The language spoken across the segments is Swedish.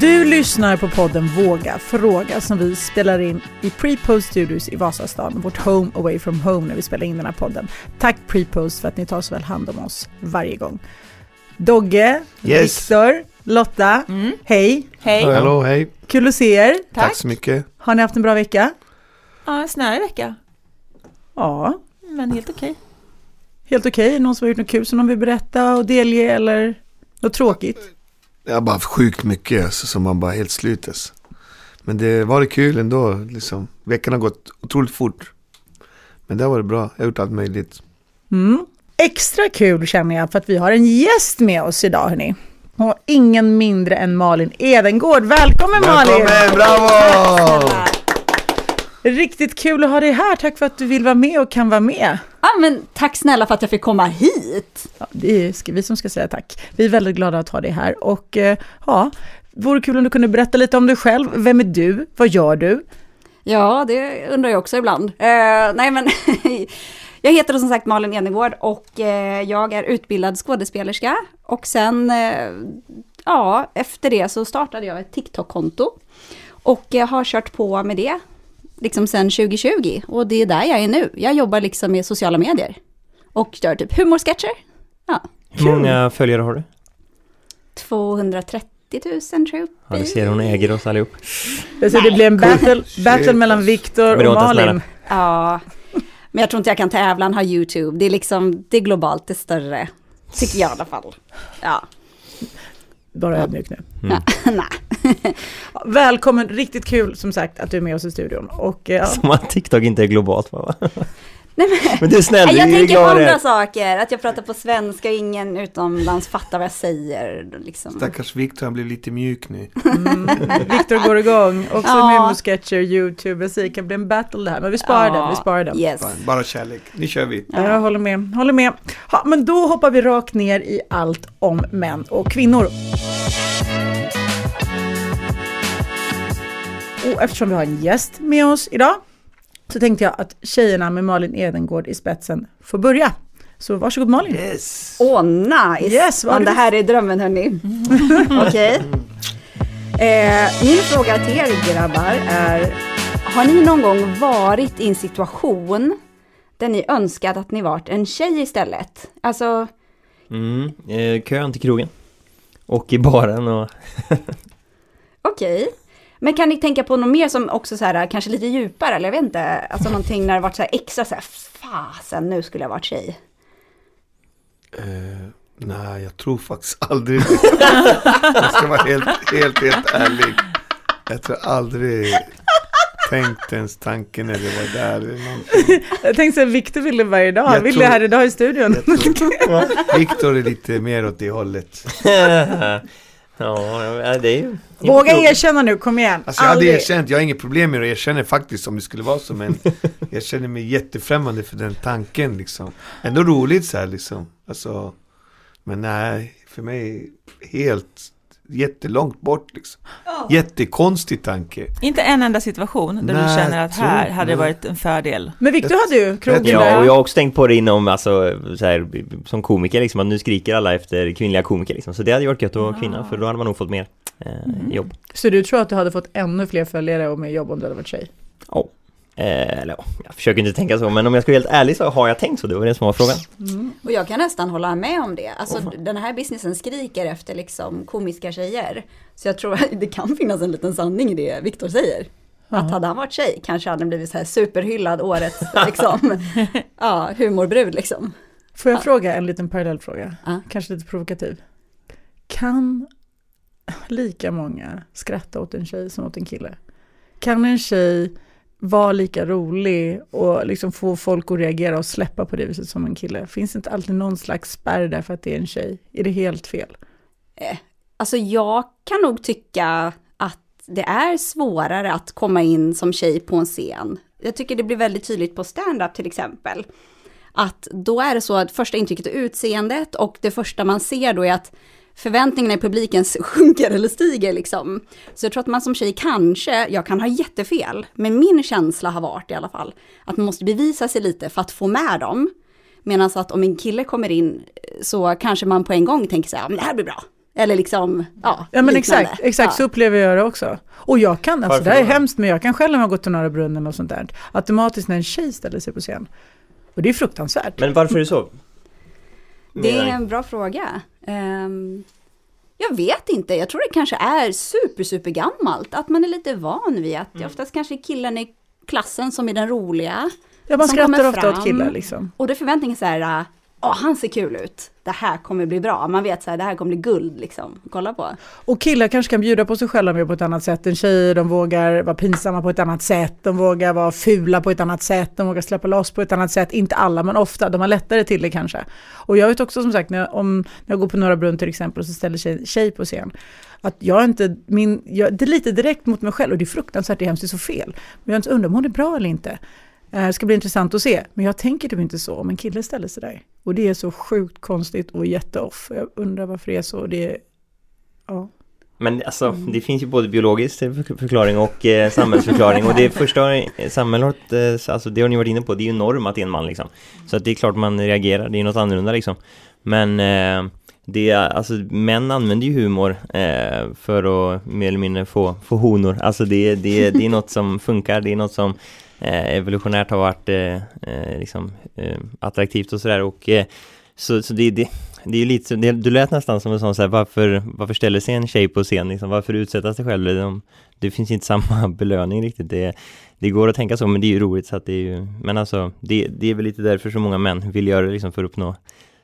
Du lyssnar på podden Våga fråga som vi spelar in i Prepost Studios i Vasastan, vårt home away from home när vi spelar in den här podden. Tack Prepost för att ni tar så väl hand om oss varje gång. Dogge, Yes. Viktor, Lotta, Mm. hej! Hej. Hallå, hej. Kul att se er. Tack. så mycket. Har ni haft en bra vecka? Ja, en snörig vecka. Ja, Men helt okej. helt okej. Någon som har gjort något kul som de vill berätta och delge eller något tråkigt? Jag bara sjukt mycket alltså, som man bara helt slut alltså. Men det var det kul ändå liksom. Veckan har gått otroligt fort. Men det har varit bra. Jag har gjort allt möjligt. Mm. Extra kul känner jag för att vi har en gäst med oss idag hörni. Och ingen mindre än Malin Edengård. Välkommen, Malin! Välkommen, bravo! Riktigt kul att ha dig här. Tack för att du vill vara med och kan vara med. Ja, men tack snälla för att jag fick komma hit. Ja, det är vi som ska säga tack. Vi är väldigt glada att ha dig här. Och eh, ja, vore kul om du kunde berätta lite om dig själv. Vem är du? Vad gör du? Ja, det undrar jag också ibland. Eh, nej, men jag heter som sagt Malin Enegård och eh, jag är utbildad skådespelerska. Och sen, ja, efter det så startade jag ett TikTok-konto. Och har kört på med det, liksom sedan 2020. Och det är där jag är nu. Jag jobbar liksom med sociala medier. Och gör typ humorsketcher. Ja, Hur många följare har du? 230 000 tror jag. Ja, du ser hon äger oss allihop. Ser det blir en battle, battle mellan. Viktor och Malin. Ja, men jag tror inte jag kan tävla, han har YouTube. Det är liksom, det är globalt, det är större. Tycker jag i alla fall. Ja, Bara ödmjuk nu. Mm. nej. Välkommen, riktigt kul som sagt att du är med oss i studion. Och, eh, ja, Som att TikTok inte är globalt va? Nej, men, Men du är snäll, jag tänker på andra saker, att jag pratar på svenska och ingen utomlands fattar vad jag säger. Liksom. Stackars Viktor, han blev lite mjuk nu. mm, Viktor går igång. Också Ja. med humorsketcher, YouTube. Säger, det kan bli en battle det här. Men vi sparar den, vi sparar den. Yes. Bara, bara kärlek. Nu kör vi. Ja. Jag håller med, håller med. Ja, men då hoppar vi rakt ner i allt om män och kvinnor. Och eftersom vi har en gäst med oss idag så tänkte jag att tjejerna med Malin Edengård i spetsen får börja. Så varsågod Malin. Yes. Åh, nice! Yes, Men det här är drömmen hörni. Okej. Eh, min fråga till er grabbar är, har ni någon gång varit i en situation där ni önskat att ni varit en tjej istället? Alltså, Mm, eh, kön till krogen. Och i baren och... okej. Men kan ni tänka på något mer som också så här, kanske lite djupare, eller jag vet inte, alltså någonting när det varit så här extra så här, fasen nu skulle jag varit tjej. Eh, nej, jag tror faktiskt aldrig Jag ska vara helt, helt, helt ärlig. Jag tror aldrig tänkt ens tanken eller var där eller någonting. Jag tänkte att Viktor ville varje dag. Han ville tror- här idag i studion. Viktor är lite mer åt det hållet. ja, det är ju... Våga erkänna nu, kom igen. Alltså jag hade Aldrig. erkänt, jag har inget problem med det, jag erkänner faktiskt om det skulle vara så men Jag känner mig jättefrämmande för den tanken liksom Ändå roligt så här liksom Alltså Men nej, för mig helt Jättelångt bort liksom Jättekonstig tanke Inte en enda situation där Nej, du känner att tror- här hade det varit en fördel. Men Viktor hade ju krogen Ja, och jag har också tänkt på det inom, alltså, så här, som komiker liksom, att nu skriker alla efter kvinnliga komiker liksom. Så det hade varit gött att vara kvinna, för då hade man nog fått mer eh, jobb. Så du tror att du hade fått ännu fler följare och mer jobb om du hade varit tjej? Ja. Eh, eller ja, jag försöker inte tänka så, men om jag ska vara helt ärlig så har jag tänkt så, det var det som var frågan. Och jag kan nästan hålla med om det. Alltså den här businessen skriker efter liksom komiska tjejer. Så jag tror att det kan finnas en liten sanning i det Viktor säger. Att hade han varit tjej kanske hade han blivit så här superhyllad årets liksom, ja, humorbrud liksom. Får jag fråga en liten parallellfråga? Ja. Kanske lite provokativ. Kan lika många skratta åt en tjej som åt en kille? Kan en tjej vara lika rolig och liksom få folk att reagera och släppa på det viset som en kille? Finns det inte alltid någon slags spärr där för att det är en tjej? Är det helt fel? Eh, alltså jag kan nog tycka att det är svårare att komma in som tjej på en scen. Jag tycker det blir väldigt tydligt på stand-up till exempel. Att då är det så att första intrycket är utseendet och det första man ser då är att förväntningarna i publiken sjunker eller stiger liksom. Så jag tror att man som tjej kanske, jag kan ha jättefel, men min känsla har varit i alla fall att man måste bevisa sig lite för att få med dem. Medan att om en kille kommer in så kanske man på en gång tänker så här, "Ja, men det här blir bra. Eller liksom, ja, Ja men liknande. exakt, exakt så upplever jag det också. Och jag kan, alltså Varför det här är då? hemskt men jag kan själv har gått till Norra Brunnen och sånt där, automatiskt när en tjej ställer sig på scen. Och det är fruktansvärt. Men varför är det så? Det är en bra fråga. Ehm, jag vet inte, jag tror det kanske är super, super gammalt. Att man är lite van vid att det oftast kanske är killen i klassen som är den roliga. ja, man skrattar ofta åt killar liksom. Och då är förväntningen så här, åh han ser kul ut. Det här kommer bli bra. Man vet så här, det här kommer bli guld liksom. Kolla på. Och killar kanske kan bjuda på sig själva mer på ett annat sätt än tjejer. De vågar vara pinsamma på ett annat sätt. De vågar vara fula på ett annat sätt. De vågar släppa loss på ett annat sätt. Inte alla, men ofta. De har lättare till det kanske. Och jag vet också som sagt, när jag, om, när jag går på Norra Brunn till exempel och så ställer sig en tjej på scen. Att jag inte, min, jag, det är lite direkt mot mig själv och det är fruktansvärt, det är hemskt, det är så fel. Men jag undrar om hon är bra eller inte. Eh, Det ska bli intressant att se. Men jag tänker typ inte så om en kille ställer sig där. Och det är så sjukt konstigt och jätteoff. Jag undrar varför det är så. Det är, ja. Men alltså, det finns ju både biologisk för- förklaring och eh, samhällsförklaring och det första samhället, eh, alltså det har ni varit inne på, det är ju norm att det är en man liksom. Så att det är klart man reagerar, det är något annorlunda liksom. Men eh, det är, alltså män använder ju humor eh, för att mer eller mindre få, få honor. Alltså det, det, det är något som funkar, det är något som Eh, evolutionärt har varit eh, eh, liksom, eh, attraktivt och sådär. Och eh, så, så det, det, det är ju lite, så- det, du lät nästan som en sån så här, varför, varför ställer sig en tjej på scen liksom, varför utsätta sig själv? Det, det finns inte samma belöning riktigt, det, det går att tänka så men det är ju roligt så att det är ju, men alltså det, det är väl lite därför så många män vill göra det liksom för att uppnå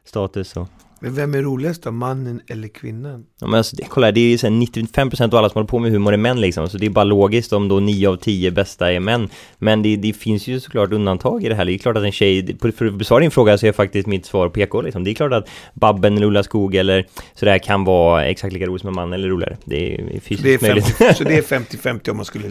status och men vem är roligast då? Mannen eller kvinnan? Ja, men alltså, det, kolla det är ju så här 95% av alla som håller på med humor är män liksom, så det är bara logiskt om då 9 av 10 bästa är män. Men det, det finns ju såklart undantag i det här. Det är klart att en tjej, för att besvara din fråga så är faktiskt mitt svar PK liksom. Det är klart att Babben eller Ulla Skog eller sådär kan vara exakt lika rolig som en man eller roligare. Det är Så det är fysiskt möjligt. 50 så det är 50-50 om man skulle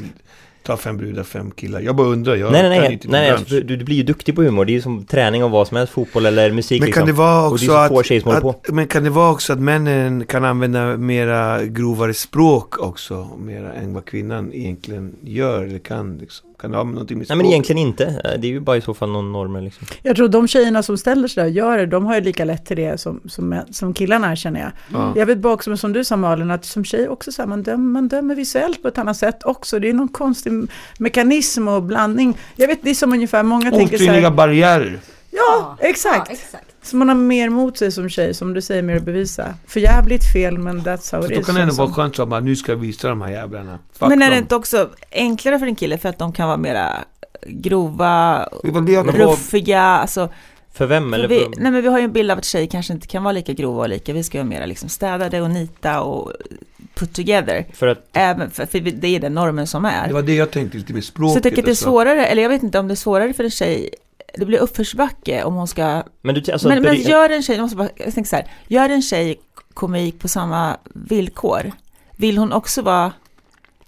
ta fem brudar, fem killar. Jag bara undrar, jag nej, nej, kan nej, inte nej, nej alltså, du, du blir ju duktig på humor. Det är ju som träning av vad som helst, fotboll eller musik Men liksom. kan det vara Och det är också som att, håller att, men kan det vara också att männen kan använda mera grovare språk också, mera än vad kvinnan egentligen gör eller kan liksom? Kan det ha någonting med Nej men språk? egentligen inte. Det är ju bara i så fall någon norm liksom. Jag tror de tjejerna som ställer sig där och gör det, de har ju lika lätt till det som, som, som killarna känner jag. Ja. Jag vet bara också, som du sa Malin, att som tjej också så här, man, dömer, man dömer visuellt på ett annat sätt också. Det är någon konstig mekanism och blandning. Jag vet, det är som ungefär, många tänker så här, barriärer. ja, exakt. Ja, exakt. Så man har mer mot sig som tjej, som du säger, mer att bevisa. För jävligt fel, men that's how Så it då is. kan det ändå vara som. skönt att bara, nu ska jag visa de här jävlarna. Fuck Men är det dem. inte också enklare för en kille för att de kan vara mera grova, ruffiga, alltså För vem eller vi, för... nej men vi har ju en bild av att tjejer kanske inte kan vara lika grova och lika, vi ska vara mera liksom städade och nita och put together. För att Även för, för det är den normen som är. Det var det jag tänkte, lite med Så språket. jag tycker att det är så. svårare, eller jag vet inte om det är svårare för en tjej, det blir uppförsbacke om hon ska, Men du, alltså, men, men gör en tjej, jag, måste bara, jag tänker så här, gör en tjej komik på samma villkor, vill hon också vara,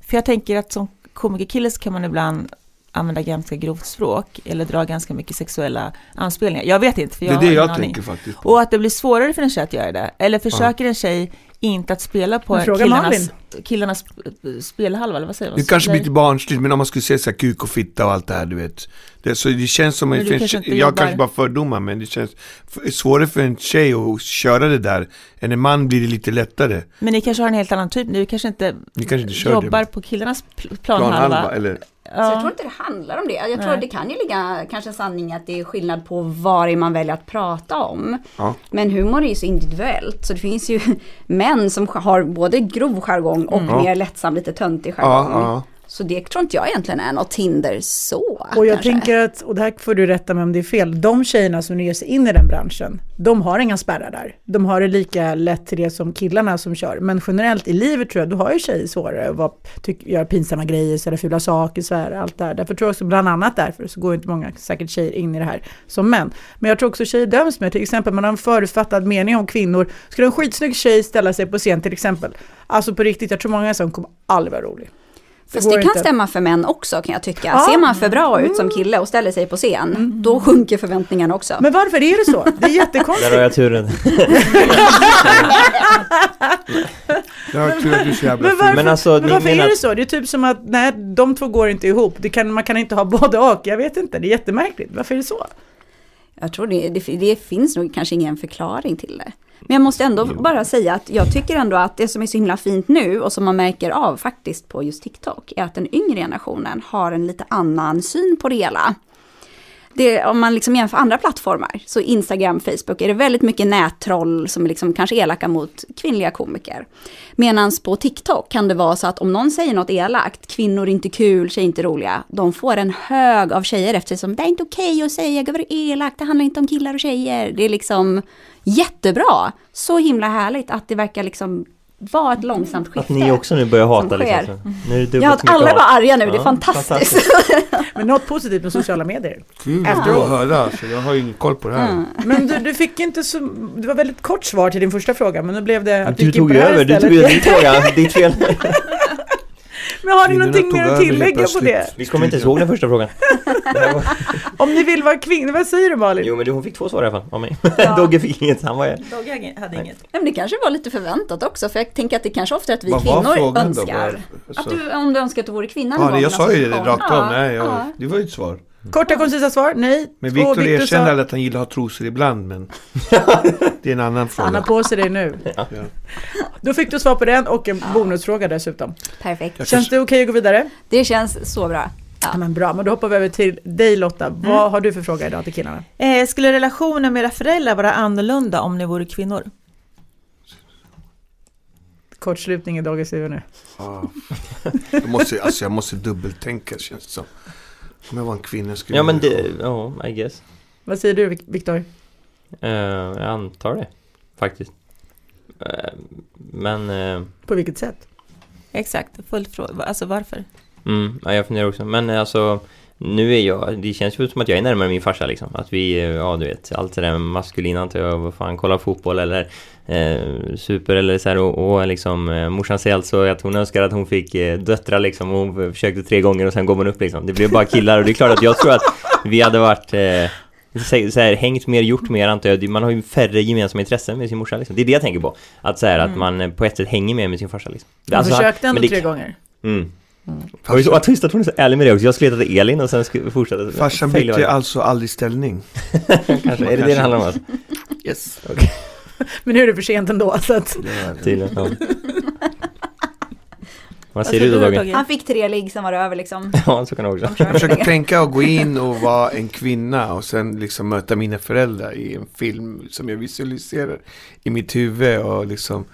för jag tänker att som komikerkille så kan man ibland använda ganska grovt språk eller dra ganska mycket sexuella anspelningar. Jag vet inte, för Det jag är det har ingen jag aning. tänker faktiskt på. Och att det blir svårare för en tjej att göra det. Eller försöker en tjej inte att spela på killarnas, killarnas sp- spelhalva, eller vad säger man? Det kanske blir lite barnsligt, men om man skulle säga så här kuk och fitta och allt det här, du vet. Det, så det känns som en, kanske jag jobbar- kanske bara fördomar, men det känns svårare för en tjej att köra det där. Än en man blir det lite lättare. Men ni kanske har en helt annan typ, ni kanske inte Ni kanske inte jobbar det. på killarnas pl- Planhalva, planhalva. eller? Så jag tror Ja. inte det handlar om det. Jag tror Nej. att det kan ju ligga kanske sanning att det är skillnad på vad man väljer att prata om. Ja. Men humor är ju så individuellt. Så det finns ju män som har både grov jargong och Mm. mer lättsam, lite töntig Ja, jargong. ja. Så det tror inte jag egentligen är något hinder så. Och jag kanske. tänker att, och det här får du rätta mig om det är fel, de tjejerna som ger sig in i den branschen, de har inga spärrar där. De har det lika lätt till det som killarna som kör. Men generellt i livet tror jag, då har ju tjejer svårare att vara, tyck, göra pinsamma grejer, säga fula saker, svära, allt det här. Därför tror jag också, bland annat därför, så går inte många säkert tjejer in i det här som män. Men jag tror också tjejer döms med, till exempel man har en förutfattad mening om kvinnor. Skulle en skitsnygg tjej ställa sig på scen till exempel, alltså på riktigt, jag tror många som kommer aldrig vara rolig. Fast det kan inte. stämma för män också kan jag tycka. Ja. Ser man för bra ut som kille och ställer sig på scen, då sjunker förväntningarna också. Men varför är det så? Det är Där jättekonstigt. har jag turen. Jag tror att du är så jävla Men varför, Men alltså, men varför menar- är det så? Det är typ som att nej, de två går inte ihop. Det kan, man kan inte ha både och. Jag vet inte, det är jättemärkligt. Varför är det så? Jag tror det, det, det finns nog kanske ingen förklaring till det. Men jag måste ändå bara säga att jag tycker ändå att det som är så himla fint nu och som man märker av faktiskt på just TikTok är att den yngre generationen har en lite annan syn på det hela. Det, om man liksom jämför andra plattformar, så Instagram, Facebook, är det väldigt mycket nättroll som är liksom kanske elaka mot kvinnliga komiker. Medan på TikTok kan det vara så att om någon säger något elakt, kvinnor är inte kul, tjejer är inte roliga, de får en hög av tjejer eftersom det är inte okej okay att säga, gud vad det är elakt, det handlar inte om killar och tjejer. Det är liksom jättebra, så himla härligt att det verkar liksom vara ett långsamt skifte. Att ni också nu börjar hata liksom. Nu är det ja, att alla bara arga nu, det är fantastiskt. fantastiskt. Men något positivt med sociala medier. Kul att höra, för jag har ju ingen koll på det här. Mm. Men du, du, fick inte så, det var väldigt kort svar till din första fråga, men nu blev det att du tog över, du tog över din fråga, ditt fel. Men har ni någonting mer att tillägga på det? Vi kommer inte ihåg den första frågan. Om ni vill vara kvinnor, vad säger du Malin? Jo men hon fick två svar i alla fall av mig. Ja. Dogge fick inget, han var Dogge hade inget. Ja, men det kanske var lite förväntat också, för jag tänker att det kanske ofta är att vi vad kvinnor önskar. Då, att du, om du önskar att du vore kvinna Ja, jag sa ju det rakt av, nej, jag, det var ju ett svar. Korta koncisa svar, nej. Men Viktor erkänner sa... att han gillar att ha trosor ibland men det är en annan fråga. Han har på sig det nu. Ja. Då fick du svar på den och en bonusfråga dessutom. Perfekt. Känns det okej okay att gå vidare? Det känns så bra. Ja. men bra, men då hoppar vi över till dig Lotta. Mm. Vad har du för fråga idag till killarna? Eh, skulle relationen med era föräldrar vara annorlunda om ni vore kvinnor? Kortslutning i dagens huvud nu. Ah. Jag, måste, alltså jag måste dubbeltänka känns det som. Om jag var en kvinna skulle Ja men det, ja, I guess. Vad säger du Viktor? Uh, jag antar det, faktiskt. Uh, men... Uh, På vilket sätt? Exakt, full fråga. Alltså varför? Mm, ja, jag funderar också. Men alltså, nu är jag, det känns ju som att jag är närmare min farsa liksom. Att vi, ja du vet, allt det där maskulina antar jag, vad fan, kolla fotboll eller eh, super eller så här och, och liksom eh, morsan säger alltså att hon önskar att hon fick eh, döttrar liksom och hon försökte tre gånger och sen går man upp liksom. Det blev bara killar och det är klart att jag tror att vi hade varit eh, så, så här, hängt mer, gjort mer antar jag. Man har ju färre gemensamma intressen med sin morsa liksom. Det är det jag tänker på. Att så här, mm. att man eh, på ett sätt hänger med med sin farsa liksom. Du alltså, försökte ändå det, tre gånger. Mm. Mm. Och så trist att hon är så ärlig med det också. Jag skulle heta Elin och sen skulle fortsätta. Farsan bytte alltså aldrig ställning. kanske, är det det det handlar om alltså? Yes. Okay. Men nu är det för sent ändå så att... Tydligen, ja. Vad säger du då Dagge? Han fick tre ligg, sen var det över liksom. Ja, så kan det också. Jag försöker tänka att gå in och vara en kvinna och sen liksom möta mina föräldrar i en film som jag visualiserar i mitt huvud och liksom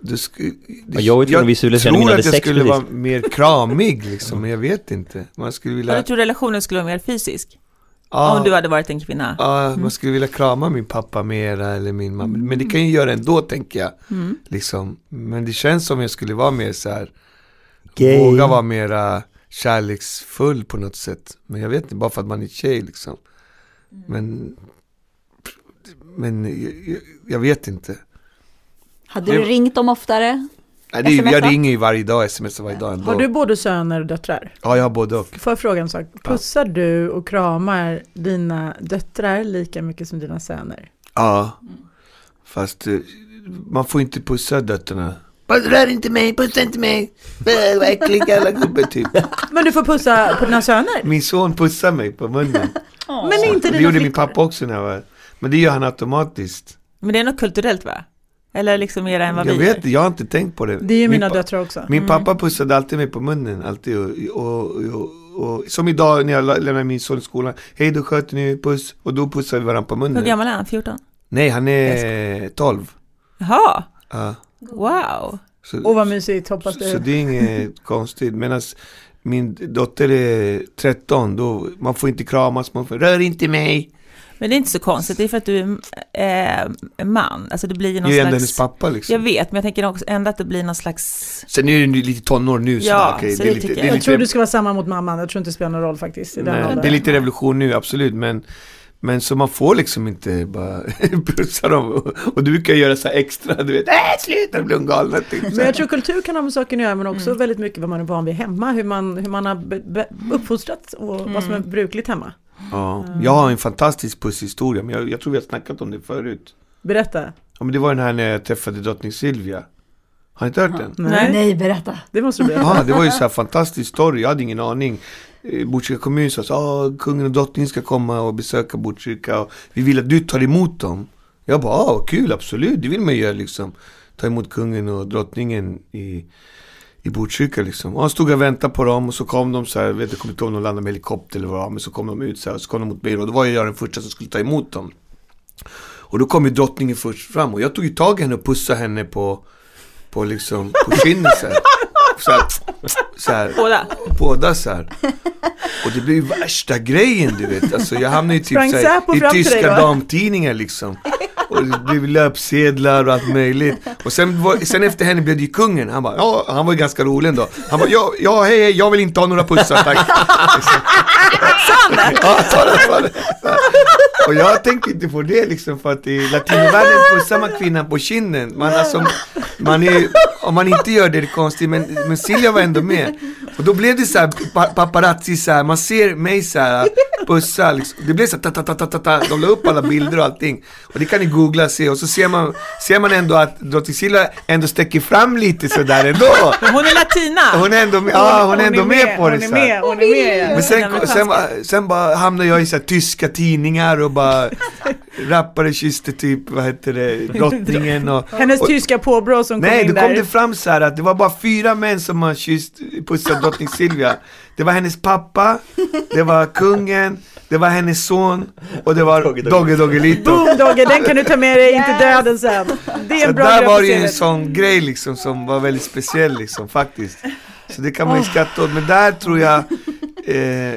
du sk- det, jag, jag visualisera tror att jag skulle vara mer kramig liksom, men jag vet inte. Man skulle vilja... Ja, du tror relationen skulle vara mer fysisk? Ja, om du hade varit en kvinna? Ja, mm. man skulle vilja krama min pappa mera eller min mamma. Men det kan jag göra ändå tänker jag. Mm. Liksom. Men det känns som jag skulle vara mer så här, Gay. våga vara mera kärleksfull på något sätt. Men jag vet inte, bara för att man är tjej liksom. Mm. Men, men jag, jag vet inte. Hade du ringt dem oftare? Nej, det är, jag ringer ju varje dag, smsar varje dag ändå. Har du både söner och döttrar? Ja, jag har både och. Får jag fråga en sak? Pussar ja. du och kramar dina döttrar lika mycket som dina söner? Ja, fast eh, man får inte pussa döttrarna. Rör inte mig, pussa inte mig. Vad äcklig jävla gubbe typ. Men du får pussa på dina söner? Min son pussar mig på munnen. Oh. Men inte det gjorde min pappa också när jag var... Men det gör han automatiskt. Men det är något kulturellt va? Eller liksom mer än vad jag vi vet, Jag har inte tänkt på det. Det är ju mina döttrar också. Min mm. pappa pussade alltid mig på munnen. Alltid. Och, och, och, och, som idag när jag lämnade min son i skolan. Hej då sköter ni, puss. Och då pussar vi varandra på munnen. Hur gammal är han? 14? Nej, han är 12. Jaha. Ja. Wow. Så, och vad mysigt, hoppas det. Så det är inget konstigt. Medan min dotter är 13, då man får inte kramas, man får rör inte mig. Men det är inte så konstigt, det är för att du är eh, man. Alltså det blir ju någon slags... Jag är ändå hennes pappa liksom. Jag vet, men jag tänker också ändå att det blir någon slags... Sen är det lite tonår nu. Så ja, okay, så det, det lite, jag. Det jag tror du ska vara samma mot mamman, jag tror inte det spelar någon roll faktiskt. I Nej, det är lite revolution nu, absolut, men men så man får liksom inte bara pussa dem och, och du kan göra så här extra, du vet, äh, sluta bli galna typ. Men jag tror kultur kan ha med saken att göra men också mm. väldigt mycket vad man är van vid hemma, hur man, hur man har be, be, uppfostrats och mm. vad som är brukligt hemma. Ja, jag har en fantastisk pusshistoria, men jag, jag tror vi har snackat om det förut. Berätta. Ja, men det var den här när jag träffade drottning Silvia. Har ni inte hört den? Nej. Nej, berätta. Det måste du berätta. Ja, det var ju så här fantastisk story, jag hade ingen aning. Eh, Botkyrka kommun sa att ah, kungen och drottningen ska komma och besöka Botkyrka och vi vill att du tar emot dem. Jag bara, ah, kul, absolut, det vill man göra liksom. Ta emot kungen och drottningen i, i Botkyrka liksom. Och han stod och väntade på dem och så kom de så här, vet, jag kommer inte ihåg om de landade med helikopter eller vad det var, men så kom de ut så här och så kom de mot mig och då var jag den första som skulle ta emot dem. Och då kom ju drottningen först fram och jag tog ju tag i henne och pussade henne på, på liksom, på kinden så här. Så här, så här. Båda. Båda så här. Och det blev ju värsta grejen du vet. Alltså jag hamnade ju typ Sprang så här, i tyska damtidningar liksom. Och det blev löpsedlar och allt möjligt. Och sen, var, sen efter henne blev det ju kungen. Han bara, ja, han var ju ganska rolig ändå. Han bara, ja, ja hej, hej, jag vill inte ha några pussar tack. Ja, sa det, sa det. Och jag tänkte inte på det liksom för att i latinovärlden pussar man kvinnan på kinden. Man, alltså, man är, om man inte gör det är det konstigt men, men Silja var ändå med. Och då blev det så här paparazzi så här, man ser mig så här pussa liksom. Det blev så ta, ta, ta, ta, ta, ta. De la upp alla bilder och allting. Och det kan ni googla och se och så ser man, ser man ändå att drottning Silja ändå sträcker fram lite sådär ändå. Men hon är latina! Hon är ändå med, ja, hon är ändå med på det Hon är med, hon är med. Men sen, sen, bara- sen bara hamnade jag i så här, tyska tidningar och bara rappade, kysste typ, vad heter det, drottningen och Hennes och, tyska påbrå som kom Nej, in då kom där. det fram så här att det var bara fyra män som har kysst, pussat drottning Silvia. Det var hennes pappa, det var kungen, det var hennes son och det var Dogge Dogge. Dogge Doggelito Boom Dogge, den kan du ta med dig in till döden sen. Det är Så en bra där var ju en sån grej liksom som var väldigt speciell liksom faktiskt. Så det kan man ju skratta åt, men där tror jag eh,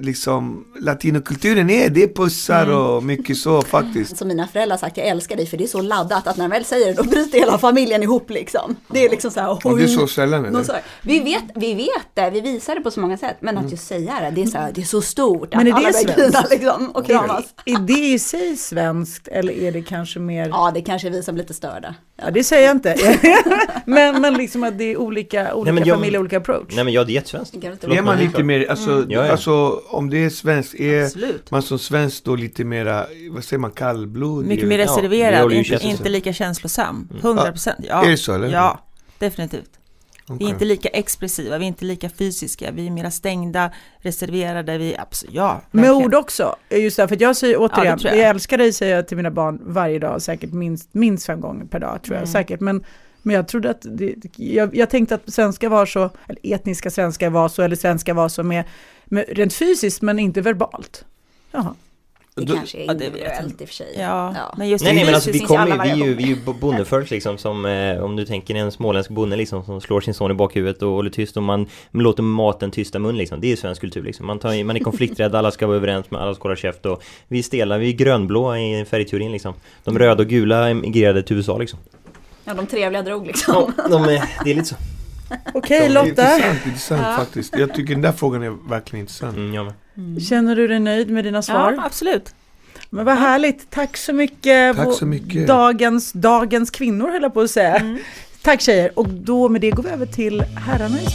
liksom latinokulturen är, det är pussar Mm. och mycket så faktiskt Som mina föräldrar sagt, jag älskar dig för det är så laddat att när de väl säger det då bryter hela familjen ihop liksom. Det är liksom så här, Och det är så sällan eller? så vi, vet, vi vet det, vi visar det på så många sätt, men att just säga det, det är så, här, det är så stort Men är det svenskt? liksom och kramas. Är det i sig svenskt eller är det kanske mer? Ja, det kanske är vi som blir lite störda. Ja, det säger jag inte. men, men liksom att det är olika, olika men jag- familjer, olika approach. Nej men ja, det är jättesvenskt. Är man lite mer, alltså, Mm. Ja, ja. alltså om det är svenskt, är Absolut. man som svensk då lite mera, vad säger man, kallblodig? Mycket mer Ja, reserverad, ju inte, inte lika känslosam. 100 procent. Ja. Är det så eller? Ja, definitivt. Vi Okej. är inte lika expressiva, vi är inte lika fysiska, vi är mera stängda, reserverade, vi är absolut, ja. Med verkligen. ord också, just därför att jag säger återigen, tror jag. jag. älskar dig säger jag till mina barn varje dag, säkert minst, minst fem gånger per dag tror jag Mm. säkert. Men, men jag trodde att, det, jag, jag tänkte att svenska var så, eller etniska svenska var så, eller svenska var så med, med rent fysiskt men inte verbalt. Jaha. Det kanske är Ja, individuellt i och för sig. Ja, Ja. men just Nej, nej det, men alltså vi ju alla vi är ju, vi är ju bondefolk liksom som eh, om du tänker en småländsk bonde liksom som slår sin son i bakhuvudet och håller tyst och man låter maten tysta mun liksom. Det är ju svensk kultur liksom. Man, tar, man är konflikträdd, alla ska vara överens med alla ska hålla käft och vi är stela, vi är grönblå i färgteorin liksom. De röda och gula emigrerade till USA liksom. Ja, de trevliga drog liksom. Ja, de är, det är lite så. Okej Det är Lotta, Intressant, intressant faktiskt. Jag tycker den där frågan är verkligen intressant. Mm, ja, men. känner du dig nöjd med dina svar? ja, absolut. Men vad härligt, tack så mycket. Tack så mycket. Dagens, dagens kvinnor höll jag på att säga. Mm. Tack tjejer, och då med det går vi över till herrarna i.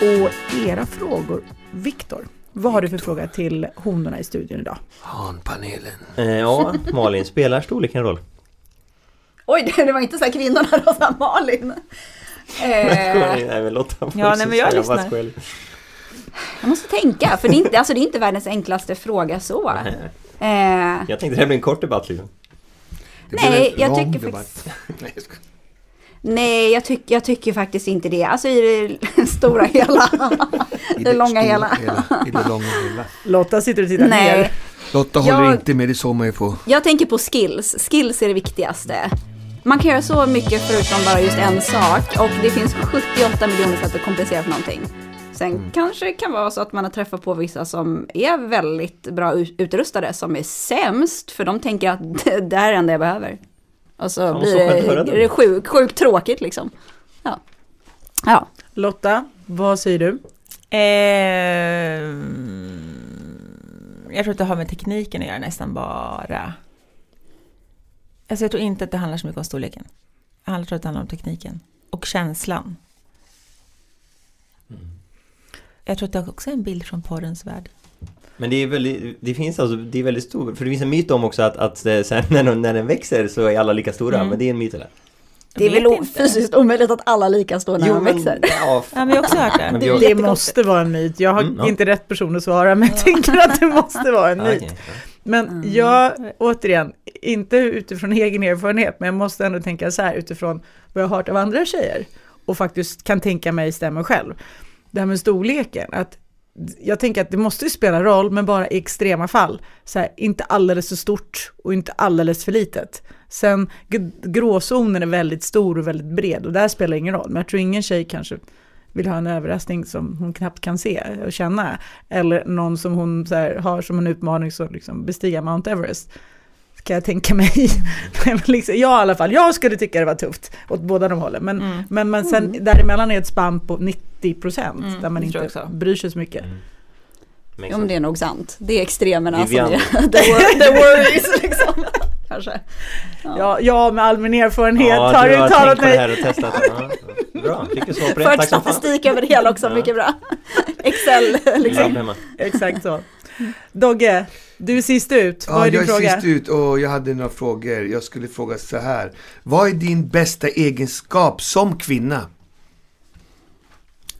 Och era frågor, Viktor, vad har du för fråga till honorna i studion idag? Hanpanelen. Eh, ja, Malin, spelar storleken roll? Oj, det, var inte så här kvinnorna här Malin. Eh, nej men Lotta får Ja, nej, men jag lyssnar. skoj. jag måste tänka, för det är, inte, alltså, det är inte världens enklaste fråga så. Nej, Eh, Jag tänkte det här blir en kort debatt liksom. Det Nej, jag tycker faktiskt- Nej, jag tyck, jag tycker faktiskt inte det. Alltså i det stora hela. I det långa stora hela. I det långa hela. Lotta sitter och tittar Nej, ner. Lotta håller Jag- inte med, det såg man ju på. jag tänker på skills. Skills är det viktigaste. Man kan göra så mycket förutom bara just en sak och det finns 78 miljoner sätt att kompensera för någonting. Sen kanske det kan vara så att man har träffat på vissa som är väldigt bra utrustade som är sämst för de tänker att det här är det enda jag behöver. Och så Ja, blir det. det sjukt sjuk tråkigt liksom. Ja. Ja. Lotta, vad säger du? Eh, jag tror att det har med tekniken att göra nästan bara. Alltså jag tror inte att det handlar så mycket om storleken. Jag tror att det handlar om tekniken och känslan. Jag tror att det också är en bild från porrens värld. Men det är väldigt, det finns alltså, det är väldigt stor, för det finns en myt om också att, att sen när, den- när den växer så är alla lika stora, Mm. men det är en myt eller? Det är väl fysiskt omöjligt att alla är lika stora när de växer. ja, Ja, men jag har också hört det. Men det Det måste vara en myt. Jag har Mm, ja. inte rätt person att svara, men jag tänker att det måste vara en myt. Men jag, återigen, inte utifrån egen erfarenhet, men jag måste ändå tänka så här utifrån vad jag har hört av andra tjejer och faktiskt kan tänka mig stämmer själv. Det här med storleken, att jag tänker att det måste ju spela roll, men bara i extrema fall. Så här, inte alldeles för stort och inte alldeles för litet. Sen gråzonen är väldigt stor och väldigt bred och där spelar det ingen roll. Men jag tror ingen tjej kanske vill ha en överraskning som hon knappt kan se och känna. Eller någon som hon så här, har som en utmaning så liksom bestiga Mount Everest. Kan jag tänka mig. Liksom, jag i alla fall, jag skulle tycka det var tufft åt båda de hållen. Men, Mm. men, men sen däremellan är ett spann på 90 procent Mm, där man det inte också. bryr sig så mycket. Mm. Ja, men det är nog sant. Det är extremerna som Vivian. är the, wor- the worries liksom. Kanske. Ja, jag med all min erfarenhet Ja, har du har tänkt på det mig. här och testat det. Ja, bra, fick du svar på det. Fört som statistik över det hela också, Ja. mycket bra. Excel liksom. Exakt så. Dogge, du är sist ut. Vad Ja, är din jag är fråga? sist ut och jag hade några frågor. Jag skulle fråga så här. Vad är din bästa egenskap som kvinna?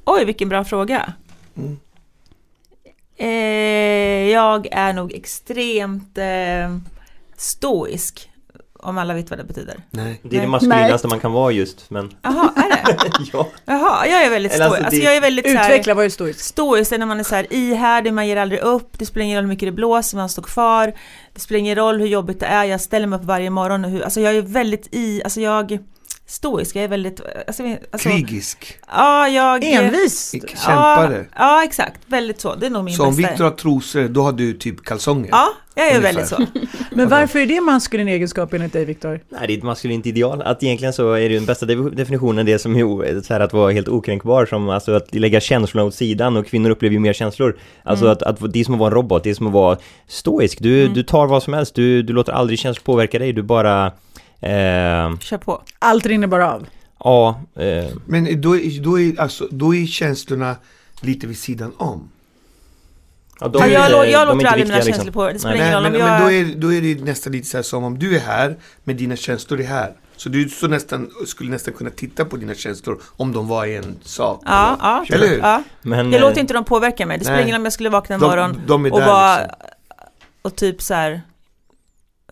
Oj, vilken bra fråga. Mm. Eh, jag är nog extremt eh, stoisk. Om alla vet vad det betyder. Nej. Det är det maskulinaste man kan vara just, men Jaha, är det? ja. Jaha, jag är väldigt stoisk. alltså, Alltså, det- jag är väldigt så här, Utveckla, vad är stoiskt? Stoisk är när man är så här ihärdig, man ger aldrig upp, det spelar ingen roll hur mycket det blåser, man står kvar. Det spelar ingen roll hur jobbigt det är, jag ställer mig upp varje morgon och hur, alltså jag är väldigt i, alltså jag, stoisk, jag är väldigt, alltså, alltså Krigisk. Ja, jag... Envis. Kämpare. Ja, ja, exakt, väldigt så, det är nog min Så om bästa. Viktor har trosor, då har du typ kalsonger? Ja, jag är Ungefär. väldigt så. Men varför är det maskulin egenskap enligt dig, Viktor? Nej, det är ett maskulint ideal. Att egentligen så är det den bästa de- definitionen det som är så här att vara helt okränkbar, som alltså att lägga känslorna åt sidan och kvinnor upplever ju mer känslor. Alltså Mm. att, att det är som att vara en robot, det är som att vara stoisk. Du, Mm. du tar vad som helst, du, du låter aldrig känslor påverka dig, du bara... Eh, Kör på. Allt rinner bara av. ja, eh, Men då, är- då, är, alltså, då är känslorna lite vid sidan om. ja, de Ja, jag, lå- de jag låter aldrig mina viktiga, känslor liksom. på, det spelar Nej. ingen roll men, om men jag... då, är, då är det nästan lite så här som om du är här, men dina känslor är här. Så du så nästan, skulle nästan kunna titta på dina känslor om de var i en sak. Ja, ja. Eller hur? ja. Men, Jag eh, låter inte dem påverka mig. Det spelar ingen roll om jag skulle vakna en De- morgon de är och vara liksom. och typ så här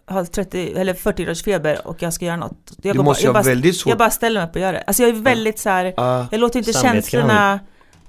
ha 30 eller 40 graders feber och jag ska göra något. Jag, Du måste bara, jag, bara, väldigt svårt. jag bara ställer mig upp och gör det. Alltså jag är väldigt så här, Ja. jag låter inte känslorna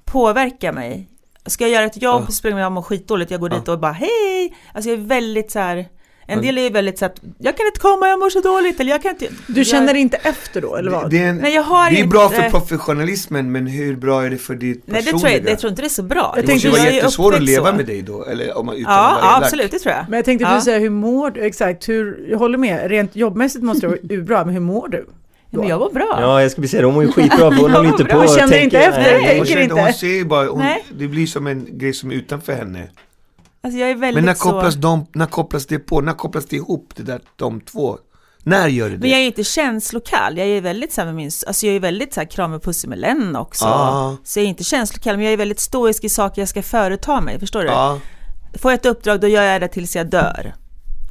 påverka mig. Ska jag göra ett jobb Ja. så ingen roll om jag mår skitdåligt, jag går Ja. dit och bara hej! Alltså jag är väldigt så här en Ja. del är ju väldigt så att jag kan inte komma, jag mår så dåligt eller jag kan inte Du känner inte efter då, eller vad? Det, det, är en, Nej jag har det är inte bra för professionalismen, men hur bra är det för ditt Nej det personliga? tror jag, jag tror inte det är så bra. Jag det måste ju vara jag jättesvårt att leva så. med dig då, eller om man utan Ja, ja absolut, det tror jag. Men jag tänkte Ja. precis säga, hur mår du? Exakt, hur, jag håller med. Rent jobbmässigt måste det vara bra, men hur mår du? Ja, men jag var bra. Ja, jag skulle säga det, hon mår ju skitbra för hon Ja, håller inte på Hon och känner tänker- inte efter, Nej. tänker Hon, känner, inte. hon ser ju bara, hon, det blir som en grej som är utanför henne. Alltså jag är väldigt Men när så... kopplas, de, när kopplas det på? När kopplas det ihop, det där, de två? När gör det det? Men jag är inte känslokall, jag är väldigt så här med min, alltså jag är väldigt så här kram och pussig med Len också. Ja. Så jag är inte känslokall, men jag är väldigt stoisk i saker jag ska företa mig, förstår du? Ja, Får jag ett uppdrag då gör jag det tills jag dör.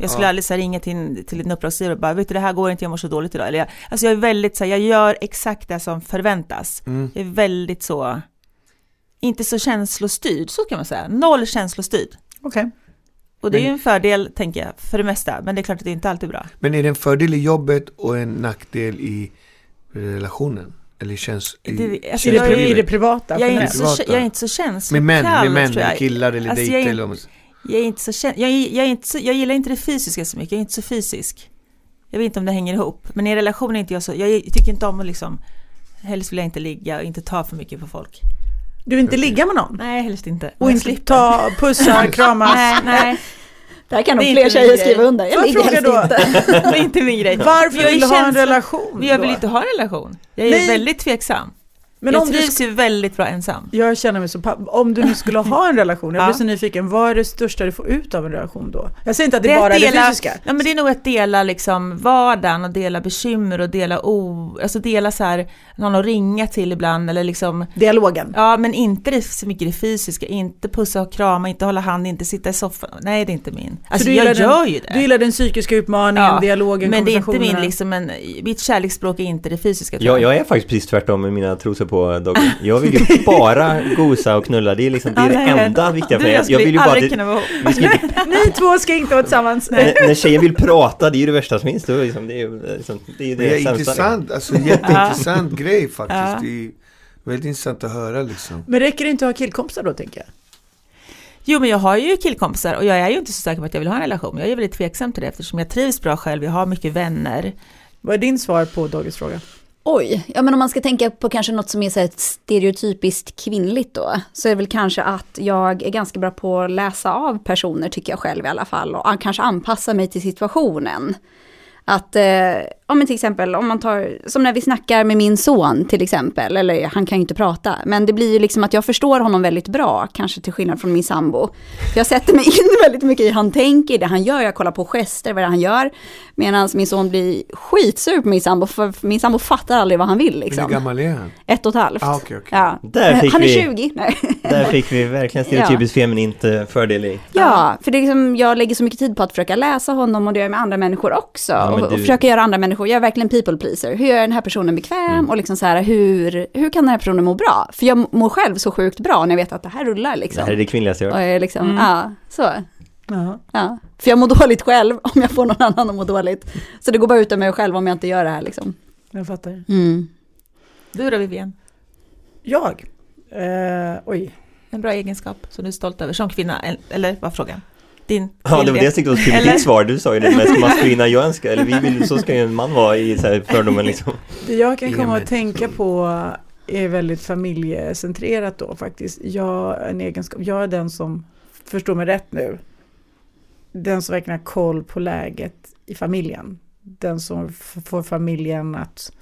Jag skulle Ja. aldrig så här, ringa till, till en uppdragsgivare och bara, vet du det här går inte, jag mår så dåligt idag. Eller jag, alltså jag är väldigt så här, jag gör exakt det som förväntas. mm. Jag är väldigt så, inte så känslostyrd, så kan man säga. Noll känslostyrd. Okej. Och det är Men- ju en fördel, tänker jag, för det mesta. Men det är klart att det inte alltid är bra. Men är det en fördel i jobbet och en nackdel i relationen? Eller känns i, Det- alltså, det, jag är- I det privata? Jag är, inte så, jag är inte så känslokall, med män, med män jag. eller killar eller Alltså, jag dejter är- eller vad man Jag är inte så kän- jag, är, jag, är inte så, jag gillar inte det fysiska så mycket, jag är inte så fysisk. Jag vet inte om det hänger ihop. Men i relation är inte jag så, jag tycker inte om att liksom, helst vill jag inte ligga och inte ta för mycket på folk. Du vill inte ligga med någon? Nej, helst inte. Och inte slipper. ta pussar, kramas? Nej, nej, Där kan nog Det är fler tjejer skriva under. Jag ligger helst då? inte. det är inte min grej. Varför vill du ha en relation? Men jag vill då? inte ha en relation. Jag är Nej. väldigt tveksam. Men jag om du, trivs ju väldigt bra ensam. jag känner mig så om du nu skulle ha en relation, jag Ja. blir så nyfiken, vad är det största du får ut av en relation då? Jag säger inte att det, Det är bara är det fysiska. Ja, men det är nog att dela liksom vardagen och dela bekymmer och dela o... Alltså dela så här, någon att ringa till ibland eller liksom Dialogen. Ja, men inte det, så mycket det fysiska, inte pussa och krama, inte hålla hand, inte sitta i soffan. Nej, det är inte min. Alltså du jag gillar gör den, ju det. Du gillar den psykiska utmaningen, Ja, dialogen, men det är inte min liksom en, mitt kärleksspråk är inte det fysiska. Jag, jag är faktiskt precis tvärtom med mina trosor på Dogge. Jag vill ju bara gosa och knulla, det är liksom det, är det nej, enda viktiga för mig. Jag, vill ju bara... Det, vi ska Ni två ska inte vara tillsammans. när, när tjejen vill prata, det är ju det värsta som finns. Det är liksom, det, är liksom, det, är Det det är sämsta. intressant, alltså jätteintressant grej faktiskt. Det är väldigt intressant att höra liksom. Men räcker det inte att ha killkompisar då, tänker jag? Jo, men jag har ju killkompisar och jag är ju inte så säker på att jag vill ha en relation. Jag är väldigt tveksam till det eftersom jag trivs bra själv, jag har mycket vänner. Vad är din svar på Dogges fråga? Oj, ja men om man ska tänka på kanske något som är så ett stereotypiskt kvinnligt då, så är det väl kanske att jag är ganska bra på att läsa av personer tycker jag själv i alla fall och kanske anpassa mig till situationen. Att, eh, om till exempel, om man tar, som när vi snackar med min son till exempel, eller han kan ju inte prata, men det blir ju liksom att jag förstår honom väldigt bra, kanske till skillnad från min sambo. Jag sätter mig in väldigt mycket i hur han tänker, det han gör, jag kollar på gester, vad det är han gör. Medan min son blir skitsur på min sambo, för min sambo fattar aldrig vad han vill Hur liksom. gammal är han? Ett och ett halvt. Ah, okej, okej. Ja. Där fick han är vi- 20. Nej. Där fick vi verkligen stereotypiskt feminint eh, fördel i. Ja, för det är liksom, jag lägger så mycket tid på att försöka läsa honom och det gör jag med andra människor också. Ja, och, och du- försöka göra andra människor, jag är verkligen people pleaser. Hur gör jag den här personen bekväm Mm. och liksom så här, hur, hur kan den här personen må bra? För jag mår själv så sjukt bra när jag vet att det här rullar Det liksom. här är det kvinnligaste jag Och hört. är liksom, Mm. ja, så. Ja. Ja. För jag mår dåligt själv om jag får någon annan att må dåligt. Så det går bara ut av mig själv om jag inte gör det här liksom. Jag fattar. Mm. Du då Vivian? Jag? Eh, oj. En bra egenskap som du är stolt över som kvinna, el- eller vad var frågan? Din Ja, det var det jag tyckte var så ditt svar. Du sa ju det mest maskulina jag önskar, eller vi vill, så ska ju en man vara i så här fördomen liksom. Det jag kan komma att tänka på är väldigt familjecentrerat då faktiskt. Jag, är en egenskap, jag är den som, förstår mig rätt nu, den som verkligen har koll på läget i familjen. Den som får familjen att,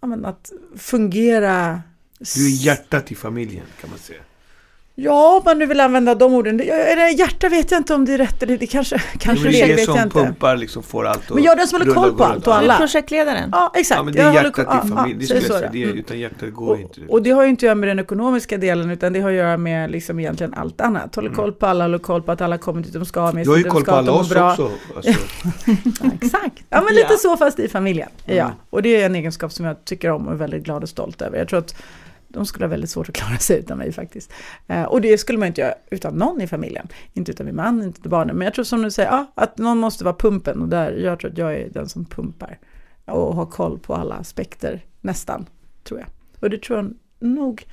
ja, men att fungera. Du är hjärtat i familjen kan man säga. Ja, om man nu vill använda de orden. Det- hjärta vet jag inte om det är rätt eller det kanske, kanske det det, är det vet som jag inte. pumpar liksom får allt att Men jag är den som håller koll på allt och Du alla. är projektledaren. Ja, exakt. Ja men det Jag är håller hjärtat ko- i ja, familjen, ja, det jag så, ja. Det är, Mm. utan hjärtat går inte det. Och det har ju inte att göra med den ekonomiska delen utan det har att göra med liksom egentligen allt annat. Håller koll på alla, håller koll på att alla kommer dit de ska med Mm. Du har ju koll ska, på alla oss bra. också. Alltså, Ja, exakt. Ja men lite Ja. så fast i familjen. Ja. Mm. Och det är en egenskap som jag tycker om och är väldigt glad och stolt över. Jag tror att de skulle ha väldigt svårt att klara sig utan mig faktiskt. Eh, och det skulle man inte göra utan någon i familjen. Inte utan min man, inte utan barnen. Men jag tror som du säger, ja, att någon måste vara pumpen. Och där, jag tror att jag är den som pumpar. Och har koll på alla aspekter, nästan, tror jag. Och det tror jag nog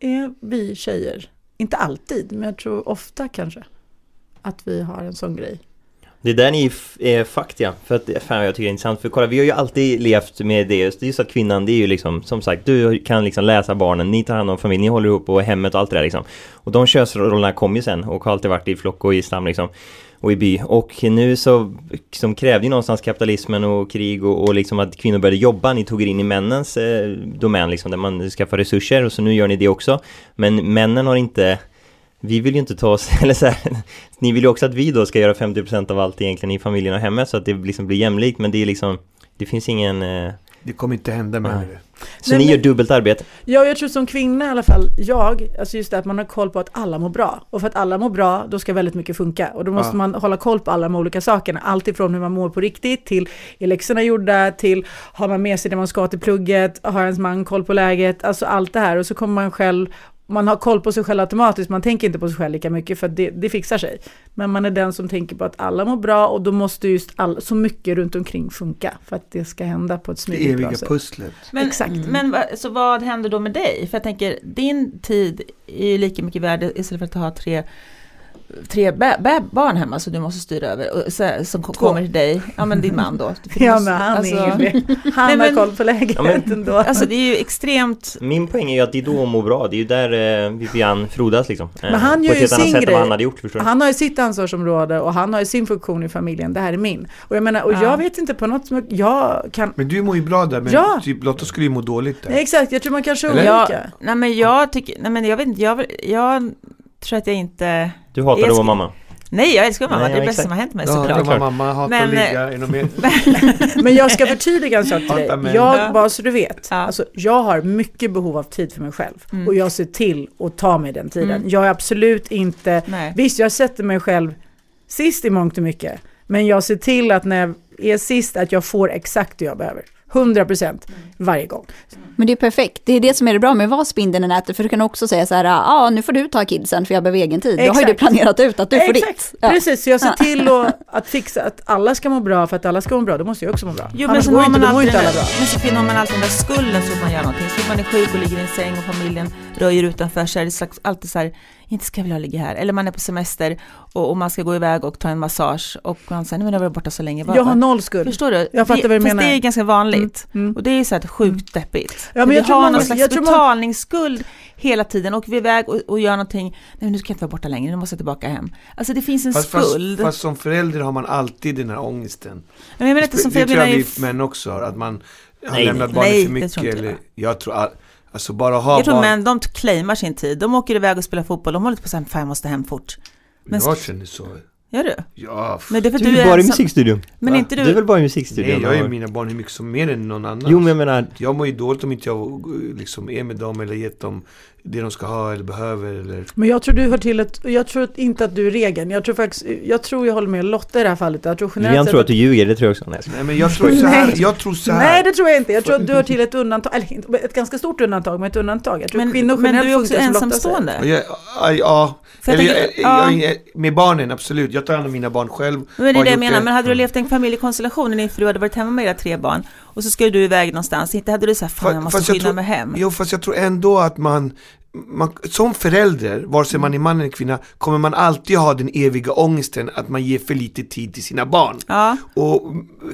är vi tjejer. Inte alltid, men jag tror ofta kanske. Att vi har en sån grej. Det är där ni är fucked ja, för att fan jag tycker det är intressant. För kolla vi har ju alltid levt med det. Just, det är just att kvinnan det är ju liksom som sagt du kan liksom läsa barnen, ni tar hand om familjen, ni håller ihop och hemmet och allt det där liksom. Och de könsrollerna kom ju sen och har alltid varit i flock och i stam liksom och i by. Och nu så liksom, krävde ju någonstans kapitalismen och krig och, och liksom att kvinnor började jobba, ni tog er in i männens eh, domän liksom där man skaffar resurser och så nu gör ni det också. Men männen har inte vi vill ju inte ta oss, eller så här, ni vill ju också att vi då ska göra 50% av allt egentligen i familjen och hemmet så att det liksom blir jämlikt men det är liksom Det finns ingen eh, det kommer inte hända med det. Så Nej, ni men- gör dubbelt arbete? Ja, jag tror som kvinna i alla fall, jag, alltså just det att man har koll på att alla mår bra. Och för att alla mår bra, då ska väldigt mycket funka. Och då måste Ja. man hålla koll på alla de olika sakerna. Allt ifrån hur man mår på riktigt, till är läxorna gjorda, till har man med sig det man ska till plugget, har ens man koll på läget, alltså allt det här. Och så kommer man själv, man har koll på sig själv automatiskt, man tänker inte på sig själv lika mycket för det, det fixar sig. Men man är den som tänker på att alla mår bra och då måste just all, så mycket runt omkring funka för att det ska hända på ett Det smidigt bra eviga sätt. pusslet. Men, Exakt. men va- så vad händer då med dig? För jag tänker, din tid är ju lika mycket värd istället för att ha tre tre barn hemma som du måste styra över, och, så, som ko- kommer till dig, ja men din man då. Ja måste- men han alltså, är ju Han Nej, men- har koll på läget Ja, men- ändå. Alltså det är ju extremt, Min poäng är ju att det är då hon mår bra. Det är ju där eh, Vivian frodas liksom. Eh, Men han på gör ju sin grej. han hade gjort? Han har ju sitt ansvarsområde och han har ju sin funktion i familjen. Det här är min. Och jag menar, och Ja. jag vet inte på något som jag kan... Men du mår ju bra där, men Ja. typ Lotta skulle ju må dåligt där. Nej, exakt, jag tror man kanske är olika. nej men jag tycker, nej men jag vet inte, jag, jag tror att jag inte, Du hatar Jag att vara mamma. nej jag älskar mamma, Nej, det är det ja, bästa som har hänt mig Ja, såklart. var mamma, hatar Men, att ligga, mer? Men jag ska förtydliga en sak till dig. Ja. Jag, bara så du vet, Ja. alltså, jag har mycket behov av tid för mig själv. Mm. Och jag ser till att ta mig den tiden. Mm. Jag är absolut inte, Nej. visst jag sätter mig själv sist i mångt och mycket. Men jag ser till att när jag är sist att jag får exakt det jag behöver. 100% varje gång. Men det är perfekt. Det är det som är det bra med att vara spindeln i nätet. För du kan också säga så här, ja ah, nu får du ta kidsen för jag behöver egen tid. Då har ju du Exakt. planerat ut att du får ditt. Ja. Precis, så jag ser till att, att fixa att alla ska må bra för att alla ska må bra, då måste jag också må bra. Jo men Annars går har inte, man då inte alla bra. men så finner man alltid den där skulden så att man gör någonting. Så man är sjuk och ligger i en säng och familjen röjer utanför så är det slags, alltid så här, inte ska jag vilja ligga här. Eller man är på semester och, och man ska gå iväg och ta en massage och man säger, nej men jag varit borta så länge. Bara, Jag har noll skuld. Förstår du? Jag fattar det, vad du fast menar. det är ganska vanligt. Mm. Och det är så här sjukt deppigt. Ja, men jag vi tror har många- någon slags jag betalningsskuld hela tiden och vi är iväg och, och gör någonting. Nej nu ska jag inte vara borta längre, nu måste jag tillbaka hem. Alltså det finns en Fast, fast, skuld. fast som förälder har man alltid den här ångesten. men jag menar inte som det för jag tror jag vi män också har, att man har Nej, lämnat barnet Nej, för det mycket. inte eller, jag. jag tror all, alltså bara ha Jag tror barn. män, de claimar sin tid. De åker iväg och spelar fotboll. De håller på såhär, fan jag måste hem fort. Men jag känner så. Gör du? Ja, Men det är för att Du är du ju bara i ensam. musikstudion. Men Va? inte Du är du? väl bara i nej, musikstudion? jag är mina barn hur mycket som mer än någon annan. Jo men jag menar, Jag mår ju dåligt om inte jag liksom är med dem eller gett dem det de ska ha eller behöver eller... Men jag tror du hör till ett, jag tror inte att du är regeln. Jag tror faktiskt, jag tror jag håller med Lotta i det här fallet. Jag tror generellt sett tror att du ljuger, det tror jag också. Nej, jag. Nej men jag tror så här, jag tror så här. Nej det tror jag inte. Jag tror att du hör till ett undantag, eller ett ganska stort undantag, men ett undantag. Jag tror Men, kvinnor men du är också ensamstående. Ja, ja, ja. För jag Eller, jag, jag, ja. jag, med barnen, absolut. Jag tar hand om mina barn själv. Men det är det jag menar, det. men hade du levt i en familjekonstellation när din fru hade varit hemma med era tre barn och så skulle du iväg någonstans, inte hade du sagt fan jag måste skynda tror- mig hem. Jo fast jag tror ändå att man, man som förälder, vare sig man är man eller kvinna, kommer man alltid ha den eviga ångesten att man ger för lite tid till sina barn. Ja, Och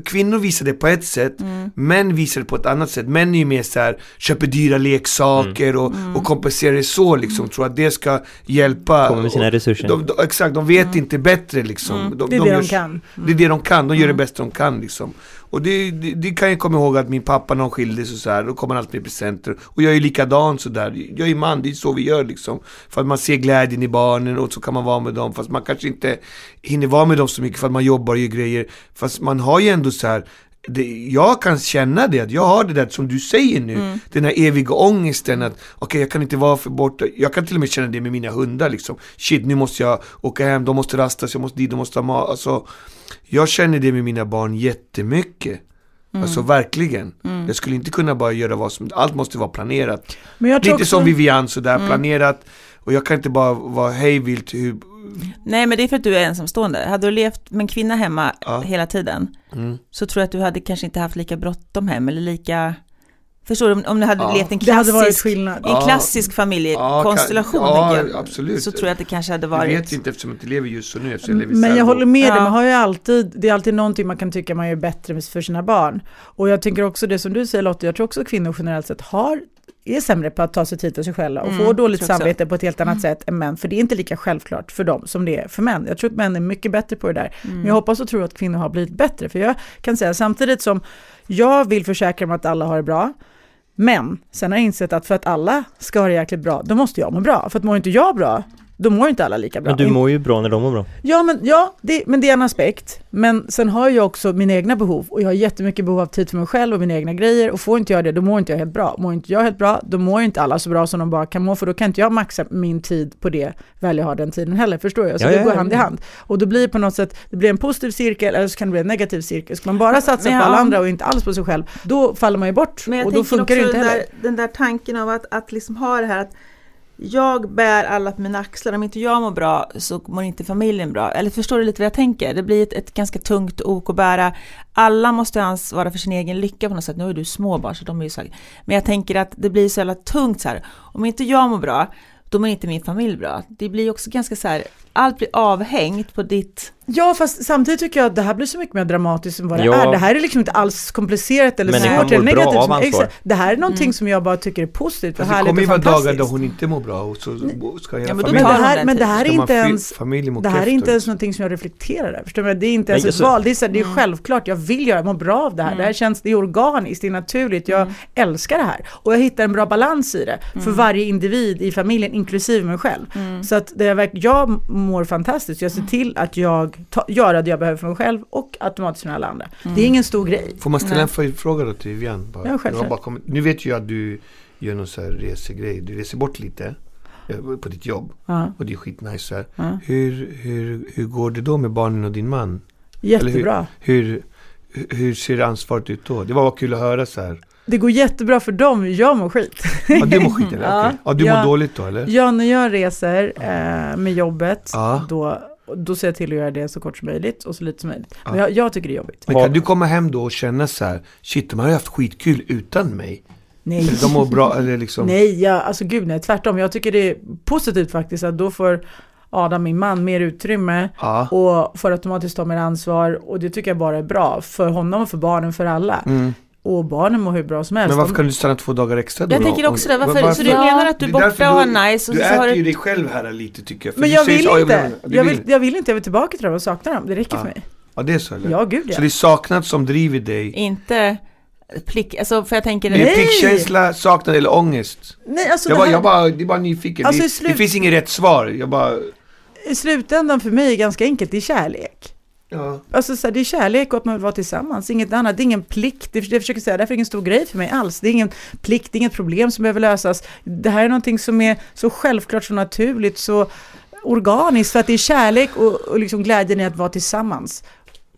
kvinnor visar det på ett sätt, Mm. män visar det på ett annat sätt. Män är ju mer så här, köper dyra leksaker och, Mm. och kompenserar det så liksom, tror att det ska hjälpa. Kommer med sina resurser. De, de, exakt, de vet inte bättre liksom. Mm. De, Det är det gör- de kan. Det är det de kan, de gör det bästa de kan liksom. Och det, det, det kan jag komma ihåg att min pappa när de skildes och så här, då kom han alltid med presenter. Och jag är likadan sådär, jag är man, det är så vi gör liksom. För att man ser glädjen i barnen och så kan man vara med dem, fast man kanske inte hinner vara med dem så mycket för att man jobbar och gör grejer. Fast man har ju ändå så här det, jag kan känna det, att jag har det där som du säger nu, Mm. den här eviga ångesten att okej jag kan inte vara för borta, jag kan till och med känna det med mina hundar liksom. Shit nu måste jag åka hem, de måste rastas, jag måste dit, de måste ha mat. Alltså, jag känner det med mina barn jättemycket. Alltså verkligen. Jag skulle inte kunna bara göra vad som, allt måste vara planerat. Lite också, som Vivian sådär, planerat. Och jag kan inte bara vara hejvilt hur, nej men det är för att du är ensamstående. Hade du levt med en kvinna hemma Ja. hela tiden mm. så tror jag att du hade kanske inte haft lika bråttom hem eller lika Förstår du, om- du hade Ja. levt en det hade varit klassisk, en klassisk familjekonstellation, Ja, ja, jag, absolut. så tror jag att det kanske hade Jag varit... vet inte eftersom jag inte lever just så nu, eftersom jag lever Men jag håller med dig, man har ju alltid, det är alltid någonting man kan tycka man gör bättre för sina barn. Och jag tänker också det som du säger Lotta, jag tror också att kvinnor generellt sett har är sämre på att ta sig tid för sig själva och Mm, får dåligt samvete på ett helt annat sätt än män. För det är inte lika självklart för dem som det är för män. Jag tror att män är mycket bättre på det där. Mm. Men jag hoppas och tror att kvinnor har blivit bättre. För jag kan säga samtidigt som jag vill försäkra mig att alla har det bra. Men sen har jag insett att för att alla ska ha det jäkligt bra, då måste jag må bra. För att mår inte jag bra, då mår inte alla lika bra. Men du mår ju bra när de mår bra. Ja, men, ja det, men det är en aspekt. Men sen har jag också mina egna behov och jag har jättemycket behov av tid för mig själv och mina egna grejer och får inte jag det, då mår inte jag helt bra. Mår inte jag helt bra, då mår inte alla så bra som de bara kan må, för då kan inte jag maxa min tid på det, väl jag har den tiden heller, förstår jag? Så Ja, det ja, går ja, hand i hand. Och då blir det på något sätt, det blir en positiv cirkel eller så kan det bli en negativ cirkel. Ska man bara satsa på alla andra och inte alls på sig själv, då faller man ju bort Men jag och då funkar det inte den heller. där, den där tanken av att, att liksom ha det här att jag bär alla på mina axlar, om inte jag mår bra så mår inte familjen bra. Eller förstår du lite vad jag tänker? Det blir ett, ett ganska tungt ok att bära. Alla måste ansvara för sin egen lycka på något sätt. Nu är du småbarn så de är ju så här. Men jag tänker att det blir så jävla tungt så här. Om inte jag mår bra, då mår inte min familj bra. Det blir också ganska så här allt blir avhängt på ditt... Ja, fast samtidigt tycker jag att det här blir så mycket mer dramatiskt än vad det Ja. är. Det här är liksom inte alls komplicerat eller Människan svårt eller negativt. av Som, exakt. det här är någonting Mm. som jag bara tycker är positivt och Fast det härligt kommer ju och vara dagar fantastiskt. då hon inte mår bra och så ska hela Ja, men då Men familjen... det här, men det här är inte ens familjen det här är inte ens någonting som jag reflekterar över. Förstår du? Det är inte ens Nej, ett alltså- val. Det är, så här, det är Mm. självklart, jag vill göra, jag mår bra av det här. Det här känns, det är organiskt, det är naturligt, jag Mm. älskar det här. Och jag hittar en bra balans i det för varje individ i familjen, inklusive mig själv. Mm. Så att det är, verk- jag mår fantastiskt, jag ser till att jag ta, gör det jag behöver för mig själv och automatiskt för alla andra. Det är ingen stor grej. Får man ställa en följdfråga då till Vivian? Bara? Ja, självklart. Jag har bara kommit- Nu vet jag att du gör någon så här resegrej. Du reser bort lite eh, på ditt jobb. Ja, Och det är skitnice. ja. Hur, hur, hur går det då med barnen och din man? Jättebra. Hur, hur, hur ser ansvaret ut då? Det var bara kul att höra så här. Det går jättebra för dem, jag mår skit. Ja, du mår skit eller? Ja. Okej. Ja, du mår dåligt då eller? Ja, när jag reser eh, med jobbet, Ja. då, då ser jag till att göra det så kort som möjligt och så lite som möjligt. Men Ja. jag, jag tycker det är jobbigt. Men kan du komma hem då och känna så här, shit de har ju haft skitkul utan mig. Nej, de mår bra, eller liksom. nej, ja, alltså gud nej, tvärtom. Jag tycker det är positivt faktiskt att då får Adam, min man, mer utrymme Ja. och får automatiskt ta mer ansvar och det tycker jag bara är bra för honom och för barnen, för alla. Mm. Och barnen mår hur bra som helst. Men varför kan du stanna två dagar extra då? Jag tänker också det, varför, Varför- så du Ja. menar att du är borta och har nice och Du så har äter ju du... dig själv här lite tycker jag. För Men jag säger vill så, "Ja, inte. du Jag vill, jag vill inte, jag vill tillbaka till dem och sakna dem. Det räcker Ja. för mig. Ja det är så eller? Ja, gud ja. Så det är saknad som driver dig? Inte plick, alltså för jag tänker... Det är Nej. pliktkänsla, saknad eller ångest? Nej, alltså, Jag det bara, här, jag bara, det är bara nyfiken. Alltså, det, slut- det finns inget rätt svar. Jag bara, I slutändan för mig är ganska enkelt, det är kärlek. Ja. Alltså så här, det är kärlek och att man vill vara tillsammans, inget annat. Det är ingen plikt, det, det försöker säga, därför är det ingen stor grej för mig alls. Det är ingen plikt, det är inget problem som behöver lösas. Det här är någonting som är så självklart, så naturligt, så organiskt, för att det är kärlek och, och liksom glädjen i att vara tillsammans.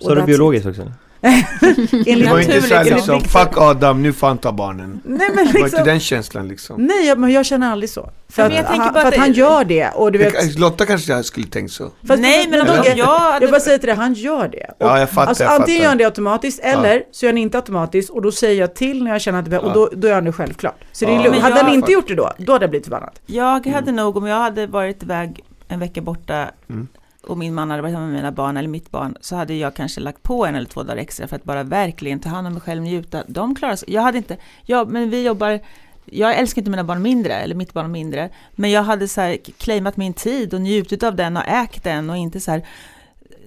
Så är det biologiskt också? Det var inte såhär enligt liksom, fuck Adam, nu får han ta barnen. Nej men Det var inte liksom, den känslan liksom. nej jag- men jag känner aldrig så. För, Ja, att, han, för att att han gör det. Och du vet, Lotta kanske jag skulle tänkt så. fast- Nej men om Eller? jag jag bara säger till dig, han gör det. Och Ja jag fattar, Alltså jag antingen gör han fattar. det automatiskt eller så gör han inte automatiskt och då säger jag till när jag känner att det behövs och då, då gör han det självklart. Så det är Ja. lugnt. Hade jag- han inte gjort det då, då hade jag blivit förbannad. Jag hade nog, om jag hade varit iväg en vecka borta Mm och min man hade varit hemma med mina barn eller mitt barn så hade jag kanske lagt på en eller två dagar extra för att bara verkligen ta hand om mig själv, njuta. De klarar sig. Jag hade inte, ja men vi jobbar, jag älskar inte mina barn mindre, eller mitt barn mindre, men jag hade så här claimat min tid och njutit av den och ägt den och inte så här,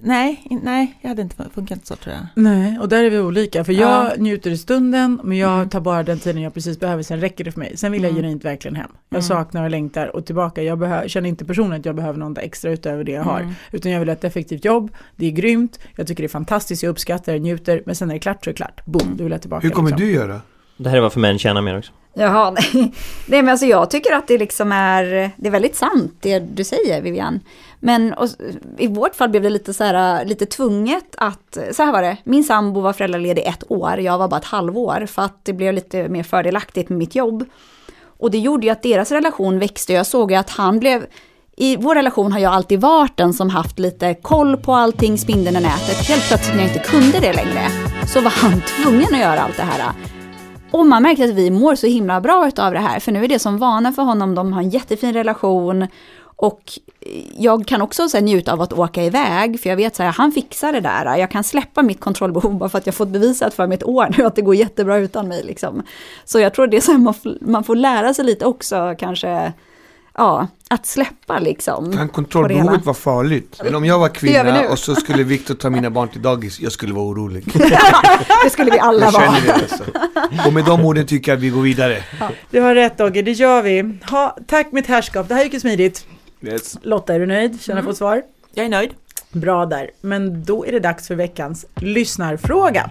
nej, nej, jag hade inte funkat så tror jag. Nej, och där är vi olika. För jag Ja. njuter i stunden, men jag Mm. tar bara den tiden jag precis behöver, sen räcker det för mig. Sen vill jag Mm. genuint verkligen hem. Jag Mm. saknar och längtar och tillbaka. Jag känner inte personligen att jag behöver något extra utöver det jag har. Mm. Utan jag vill ha ett effektivt jobb, det är grymt, jag tycker det är fantastiskt, jag uppskattar det, njuter, men sen när det är klart så är det klart. Boom, då vill jag tillbaka. Hur kommer liksom. du göra? Det här är varför män tjänar mer också. Jaha, nej. nej men alltså jag tycker att det liksom är, det är väldigt sant det du säger Vivian. Men och, i vårt fall blev det lite så här, äh, lite tvunget att, så här var det, min sambo var föräldraledig ett år, jag var bara ett halvår för att det blev lite mer fördelaktigt med mitt jobb. Och det gjorde ju att deras relation växte, jag såg ju att han blev, i vår relation har jag alltid varit den som haft lite koll på allting, spindeln i nätet. Helt plötsligt när jag inte kunde det längre, så var han tvungen att göra allt det här. Och man märker att vi mår så himla bra av det här, för nu är det som vana för honom, de har en jättefin relation. Och jag kan också så här, njuta av att åka iväg, för jag vet så här, han fixar det där. Jag kan släppa mitt kontrollbehov bara för att jag fått bevisat för mig ett år nu att det går jättebra utan mig. Liksom. Så jag tror det är så här, man, får, man får lära sig lite också kanske, ja, att släppa liksom. Kan kontrollbehovet vara farligt? Men om jag var kvinna och så skulle Viktor ta mina barn till dagis, jag skulle vara orolig. Det skulle vi alla Jag vara. det alltså. Och med de orden tycker jag att vi går vidare. Du har rätt Dogge, det gör vi. Ha, tack mitt herrskap, det här gick ju smidigt. Yes. Lotta, är du nöjd? Känner du fått svar? Jag är nöjd. Bra där, men då är det dags för veckans lyssnarfråga.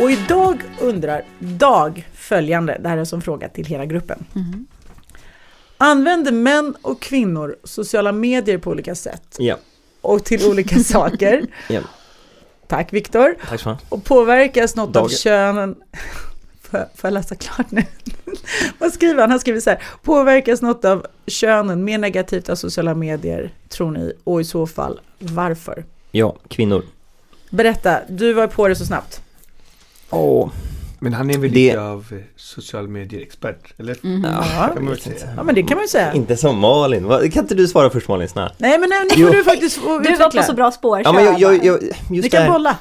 Och idag undrar Dag följande, det här är som fråga till hela gruppen. Mhm. Använder män och kvinnor sociala medier på olika sätt Ja, och till olika saker? Ja. Tack Viktor. tack så mycket. Och påverkas något av Dag. könen... Får jag, får jag läsa klart nu? Vad skriver han? Han skriver så här. Påverkas något av könen mer negativt av sociala medier, tror ni? Och i så fall, varför? Ja, kvinnor. Berätta, du var på det så snabbt. Åh, Men han är väl Det- lite av eh, social medier-expert, eller? Mhm. Ja. kan man väl säga. ja, men det kan man ju säga. Inte som Malin, kan inte du svara först Malin snälla? Nej, men nu, får du faktiskt Du var på så bra spår, Ja men jag, jag, jag just kan bolla.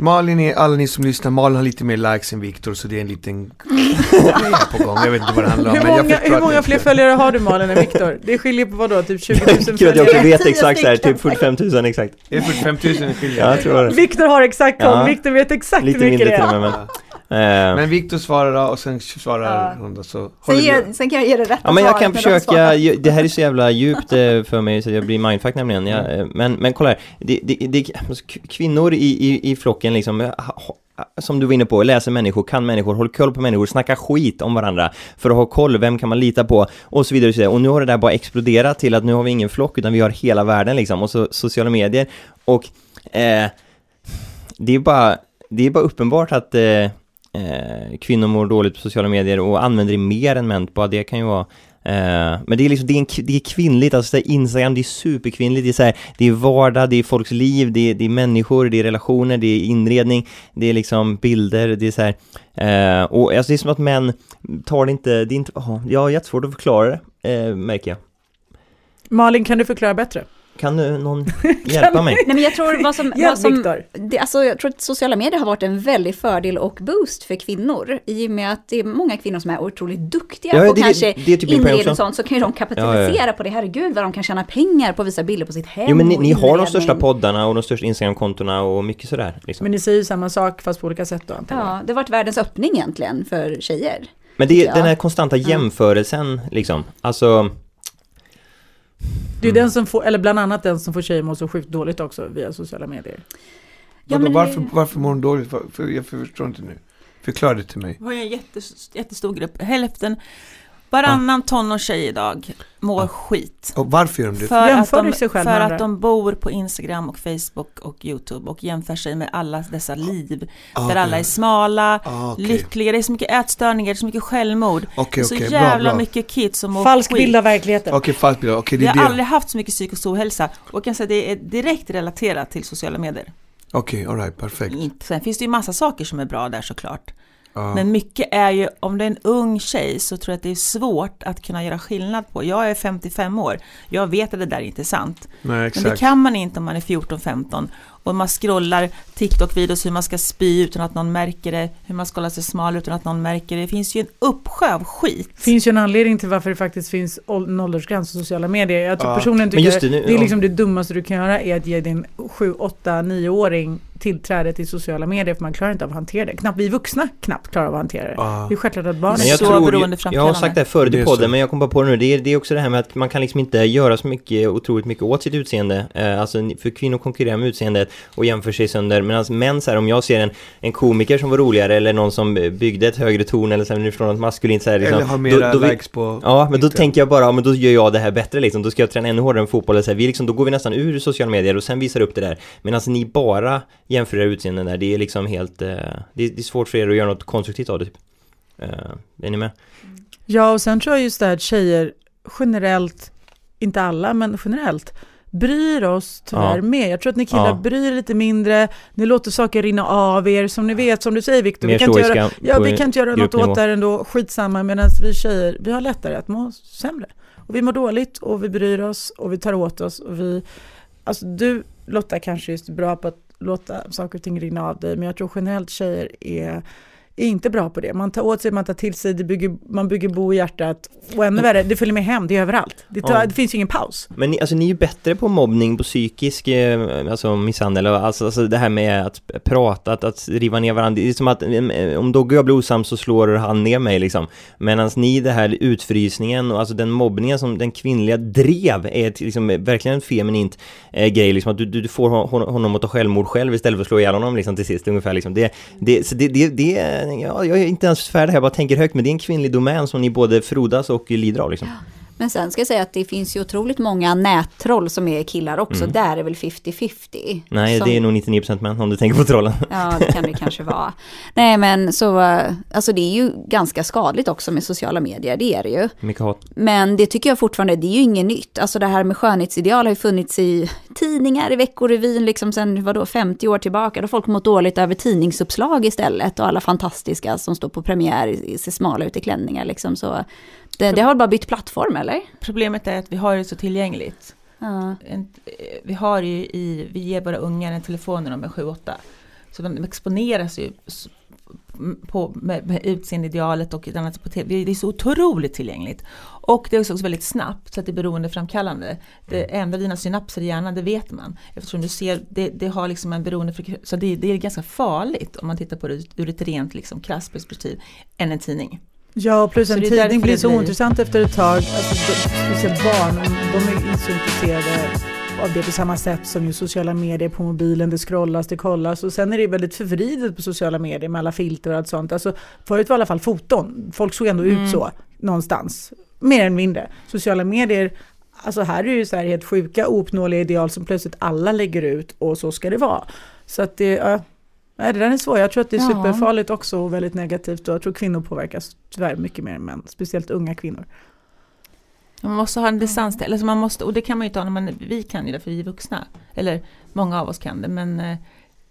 Malin är, alla ni som lyssnar, Malin har lite mer likes än Viktor så det är en liten på gång. Jag vet inte vad det handlar om. Hur men jag många, hur många fler följare har du Malin än Viktor? Det skiljer på vad då? Typ 20 000 Gud att jag också följare? vet exakt så här, stycken. typ 45 000 exakt. Det är 45 000 skiljer. Ja, jag tror det. Viktor har exakt koll, Ja. Viktor vet exakt Lite hur mycket mindre det till är. och med men... Eh, Men Viktor svarar då, och sen svarar Ja. hon då så Sen, ge, vi- sen kan jag ge det rätta Ja men jag kan de försöka, ju- det här är så jävla djupt eh, för mig så jag blir mindfuck nämligen. Jag, eh, men, men kolla här, det, det, det, alltså, kvinnor i, i, i flocken liksom, som du var inne på, läser människor, kan människor, håller koll på människor, snackar skit om varandra för att ha koll, vem kan man lita på? Och så vidare och så vidare. Och nu har det där bara exploderat till att nu har vi ingen flock utan vi har hela världen liksom och så sociala medier. Och eh, det är bara, det är bara uppenbart att eh, eh, kvinnor mår dåligt på sociala medier och använder det mer än män, bara det kan ju vara eh, men det är liksom, det är, en, det är kvinnligt, alltså det är Instagram, det är superkvinnligt, det är så här, det är vardag, det är folks liv, det är, det är människor, det är relationer, det är inredning, det är liksom bilder, det är så här, eh, och alltså det är som att män tar det inte, det är inte, oh, jag har jättesvårt att förklara det, eh, märker jag. Malin, kan du förklara bättre? Kan du, någon hjälpa mig? Nej men jag tror vad som, Hjälp vad som det, alltså, jag tror att sociala medier har varit en väldig fördel och boost för kvinnor. I och med att det är många kvinnor som är otroligt duktiga Ja, ja, på det- kanske det är typ också. och sånt, så kan ju de kapitalisera på det. Herregud vad de kan tjäna pengar på att visa bilder på sitt hem Jo men ni, och ni har de största poddarna och de största Instagram-kontona och mycket sådär liksom. Men ni säger ju samma sak fast på olika sätt då antar jag. Ja, det har varit världens öppning egentligen för tjejer. Men det är den här konstanta jämförelsen liksom, alltså Det är ju den som får, eller bland annat den som får tjejer må så sjukt dåligt också via sociala medier. Ja, men det- varför, varför mår hon dåligt? Var- jag förstår inte nu. Förklara det till mig. Har ju en jättes, jättestor grupp. Hälften, varannan tonårstjej idag mår skit. Och varför gör de det? För, att Jämför de, sig själv för att de bor på Instagram och Facebook och YouTube och jämför sig med alla dessa liv. Ah, Där alla är smala, Ah, okej. lyckliga, det är så mycket ätstörningar, det är så mycket självmord. är så okej, bra, jävla bra. mycket kids som mår Falsk skit. bild av verkligheten. Okej, bild. Det är har det. aldrig haft så mycket psykisk ohälsa och jag kan säga att det är direkt relaterat till sociala medier. Okej, alright, perfekt. Sen finns det ju massa saker som är bra där såklart. Ja. Men mycket är ju, om det är en ung tjej så tror jag att det är svårt att kunna göra skillnad på. Jag är 55 år, jag vet att det där är inte sant. Nej, Men det kan man inte om man är 14-15 och man scrollar TikTok-videos hur man ska spy utan att någon märker det, hur man ska hålla sig smal utan att någon märker det. Det finns ju en uppsjö av skit. Det finns ju en anledning till varför det faktiskt finns en åldersgräns på sociala medier. Jag tror Ja. personligen tycker det, det, är ja. liksom det dummaste du kan göra är att ge din 7, 8, 9-åring tillträde till sociala medier för man klarar inte av att hantera det. Knappt vi vuxna knappt klarar av att hantera det. Ja. Det är självklart att. Men jag så tror, jag, jag har sagt det här förut Det i är podden men jag kom bara på det nu, det är, det är också det här med att man kan liksom inte göra så mycket, otroligt mycket åt sitt utseende. Eh, alltså för kvinnor konkurrerar med utseendet och jämför sig sönder. Medan män så här, om jag ser en, en komiker som var roligare eller någon som byggde ett högre torn eller så här, nu förstår något maskulint så här, liksom, Eller har mera då, då vi- likes på... Ja, men då tänker jag bara, ja, men då gör jag det här bättre liksom. Då ska jag träna ännu hårdare än fotboll. eller Så här. Vi liksom, då går vi nästan ur sociala medier och sen visar upp det där. Men alltså ni bara jämför era utseenden där. Det är liksom helt... Eh, det, är, det är svårt för er att göra något konstruktivt av det. Typ. Eh, är ni med? Ja, och sen tror jag just det här att tjejer generellt, inte alla, men generellt, bryr oss tyvärr Ja. mer. Jag tror att ni killar Ja. bryr lite mindre, ni låter saker rinna av er, som ni vet, som du säger Viktor, vi kan inte göra, ja, vi kan inte göra något åt det här ändå, skitsamma, medan vi tjejer, vi har lättare att må sämre. Och vi mår dåligt och vi bryr oss och vi tar åt oss och vi, alltså du Lotta kanske just är bra på att låta saker och ting rinna av dig, men jag tror generellt tjejer är är inte bra på det. Man tar åt sig, man tar till sig, bygger, man bygger bo i hjärtat. Och ännu värre, det följer med hem, det är överallt. Det, tar, Ja. det finns ju ingen paus. Men ni, alltså, ni är ju bättre på mobbning, på psykisk eh, alltså, misshandel, alltså, alltså det här med att prata, att, att riva ner varandra. Det är som att eh, om Dogge och jag blir osams så slår han ner mig liksom. Medan ni, det här utfrysningen och alltså den mobbningen som den kvinnliga drev är ett, liksom, verkligen en feminint eh, grej, liksom att du, du, får hon- honom att ta självmord själv istället för att slå ihjäl honom liksom till sist ungefär liksom. Det, det, så det, det, det jag, jag är inte ens färdig här, jag bara tänker högt, men det är en kvinnlig domän som ni både frodas och lider av liksom. Men sen ska jag säga att det finns ju otroligt många nättroll som är killar också. Mm. Där är väl 50-50. Nej, som, det är nog 99% män om du tänker på trollen. Ja, det kan det kanske vara. Nej, men så, alltså det är ju ganska skadligt också med sociala medier, det är det ju. Mycket hat. Men det tycker jag fortfarande, det är ju inget nytt. Alltså det här med skönhetsideal har ju funnits i tidningar, i Veckorevyn, liksom sen vadå, 50 år tillbaka. Då har folk mått dåligt över tidningsuppslag istället och alla fantastiska som står på premiär i- ser smala ut i klänningar liksom. Så det, det har bara bytt plattform eller? Problemet är att vi har det så tillgängligt. Ja. En, vi har ju i, vi ger våra ungar en telefon när de är 7-8. Så de exponeras ju på, med, med utseendeidealet och ett annat på TV. Det är så otroligt tillgängligt. Och det är också väldigt snabbt så att det är beroendeframkallande. Det ändrar dina synapser i hjärnan, det vet man. Eftersom du ser, det, det har liksom en beroendefrekvens. Så det, det är ganska farligt om man tittar på det ur ett rent liksom, krasst perspektiv än en tidning. Ja, och plus en tidning blir så blir- ointressant efter ett tag. Alltså, de, barn, de är inte så intresserade av det på samma sätt som ju sociala medier på mobilen. Det scrollas, det kollas och sen är det väldigt förvridet på sociala medier med alla filter och allt sånt. Alltså, förut var i alla fall foton. Folk såg ändå Mm. ut så någonstans. Mer eller mindre. Sociala medier, alltså här är det ju så här helt sjuka ouppnåeliga ideal som plötsligt alla lägger ut och så ska det vara. Så att det, ja, nej, det där är svårt. Jag tror att det är Ja. superfarligt också och väldigt negativt och jag tror kvinnor påverkas tyvärr mycket mer än män, speciellt unga kvinnor. Man måste ha en distans till, alltså man måste, och det kan man ju inte ha när man, vi kan ju det för vi är vuxna. Eller många av oss kan det men... eh,